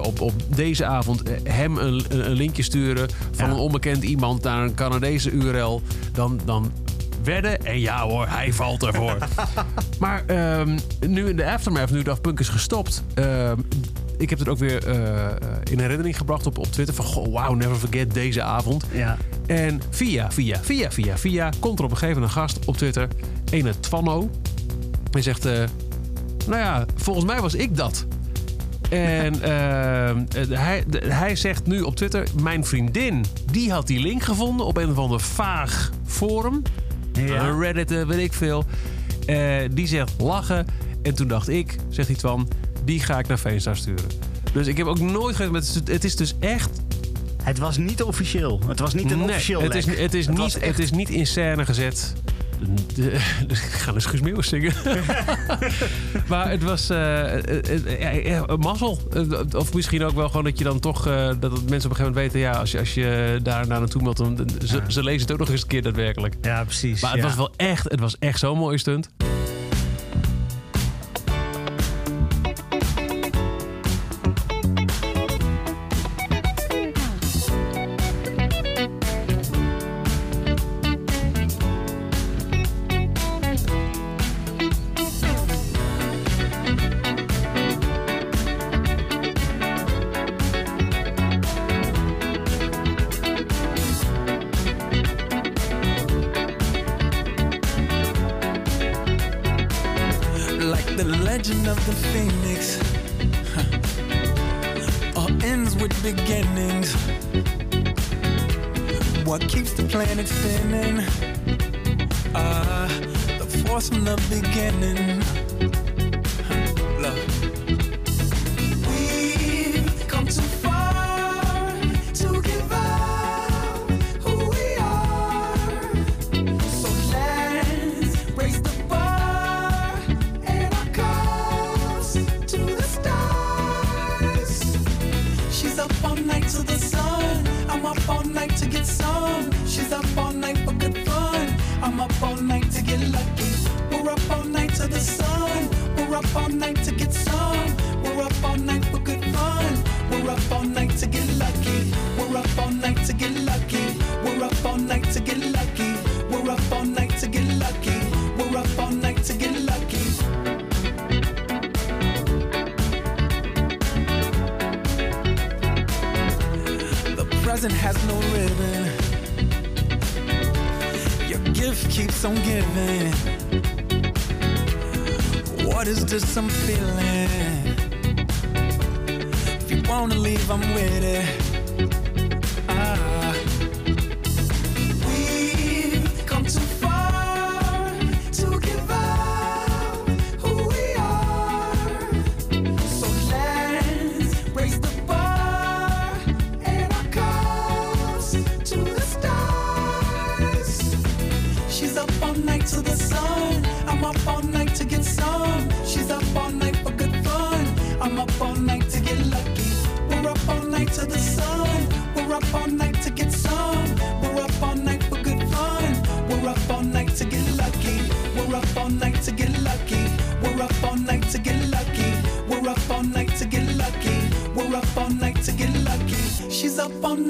op, op deze avond hem een, een een linkje sturen van Ja. een onbekend iemand naar een Canadese URL, dan, dan wedden. En ja hoor, hij valt ervoor. maar ehm, nu in de aftermath, nu Daft Punk is gestopt... ehm, ik heb het ook weer eh, eh, in herinnering gebracht op, op Twitter. Van, goh, wow, never forget deze avond. Ja. En via, via, via, via, via... komt er op een gegeven moment een gast op Twitter. Ene Twanno. Hij zegt... eh, nou ja, volgens mij was ik dat. En ehm, eh, hij, de- hij zegt nu op Twitter... Mijn vriendin, die had die link gevonden... op een of ander vaag forum. Ja. Eh, Reddit, eh, weet ik veel. Die zegt lachen. En toen dacht ik, zegt hij Twan... die ga ik naar Veenstar sturen. Dus ik heb ook nooit geweten... maar Het is, dus echt Het was niet officieel. Het was niet een Nee, officieel het is, het, is Het niet, echt- het is niet in scène gezet. Ik ga een Guus Meeuwis zingen. maar het was eh, eh, eh, een mazzel. Eh, Of misschien ook wel gewoon dat je dan toch... eh, dat mensen op een gegeven moment weten... ja, als je, als je daar naar naartoe meldt... dan, ze, ze lezen het ook nog eens een keer daadwerkelijk. Ja, precies. Maar het ja. was wel echt, het was echt zo'n mooie stunt.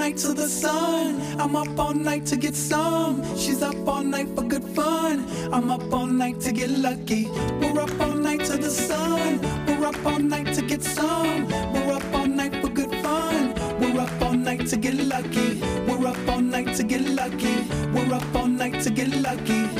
night to the sun. I'm up all night to get some. She's up all night for good fun. I'm up all night to get lucky. We're up all night to the sun. We're up all night to get some. We're up all night for good fun. We're up all night to get lucky. We're up all night to get lucky. We're up all night to get lucky.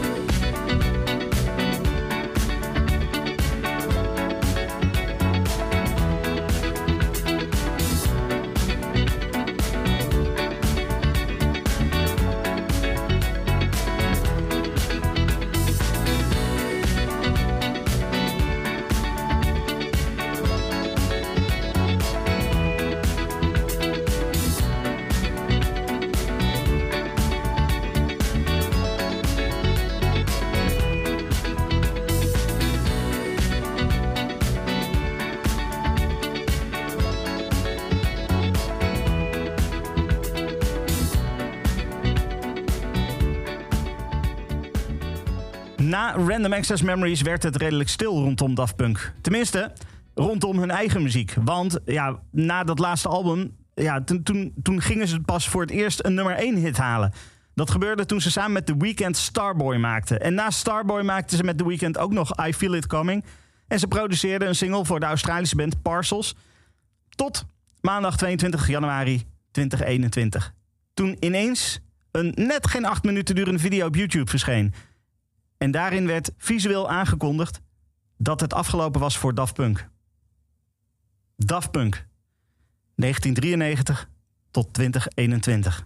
Random Access Memories werd het redelijk stil rondom Daft Punk. Tenminste, rondom hun eigen muziek. Want ja, na dat laatste album, ja, toen, toen, toen gingen ze pas voor het eerst een nummer 1 hit halen. Dat gebeurde toen ze samen met The Weeknd Starboy maakten. En na Starboy maakten ze met The Weeknd ook nog I Feel It Coming. En ze produceerden een single voor de Australische band Parcels. Tot maandag 22 januari 2021. Toen ineens een net geen acht minuten durende video op YouTube verscheen. En daarin werd visueel aangekondigd dat het afgelopen was voor Daft Punk. Daft Punk, 1993 tot 2021.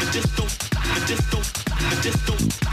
I just don't, I just don't, I just don't.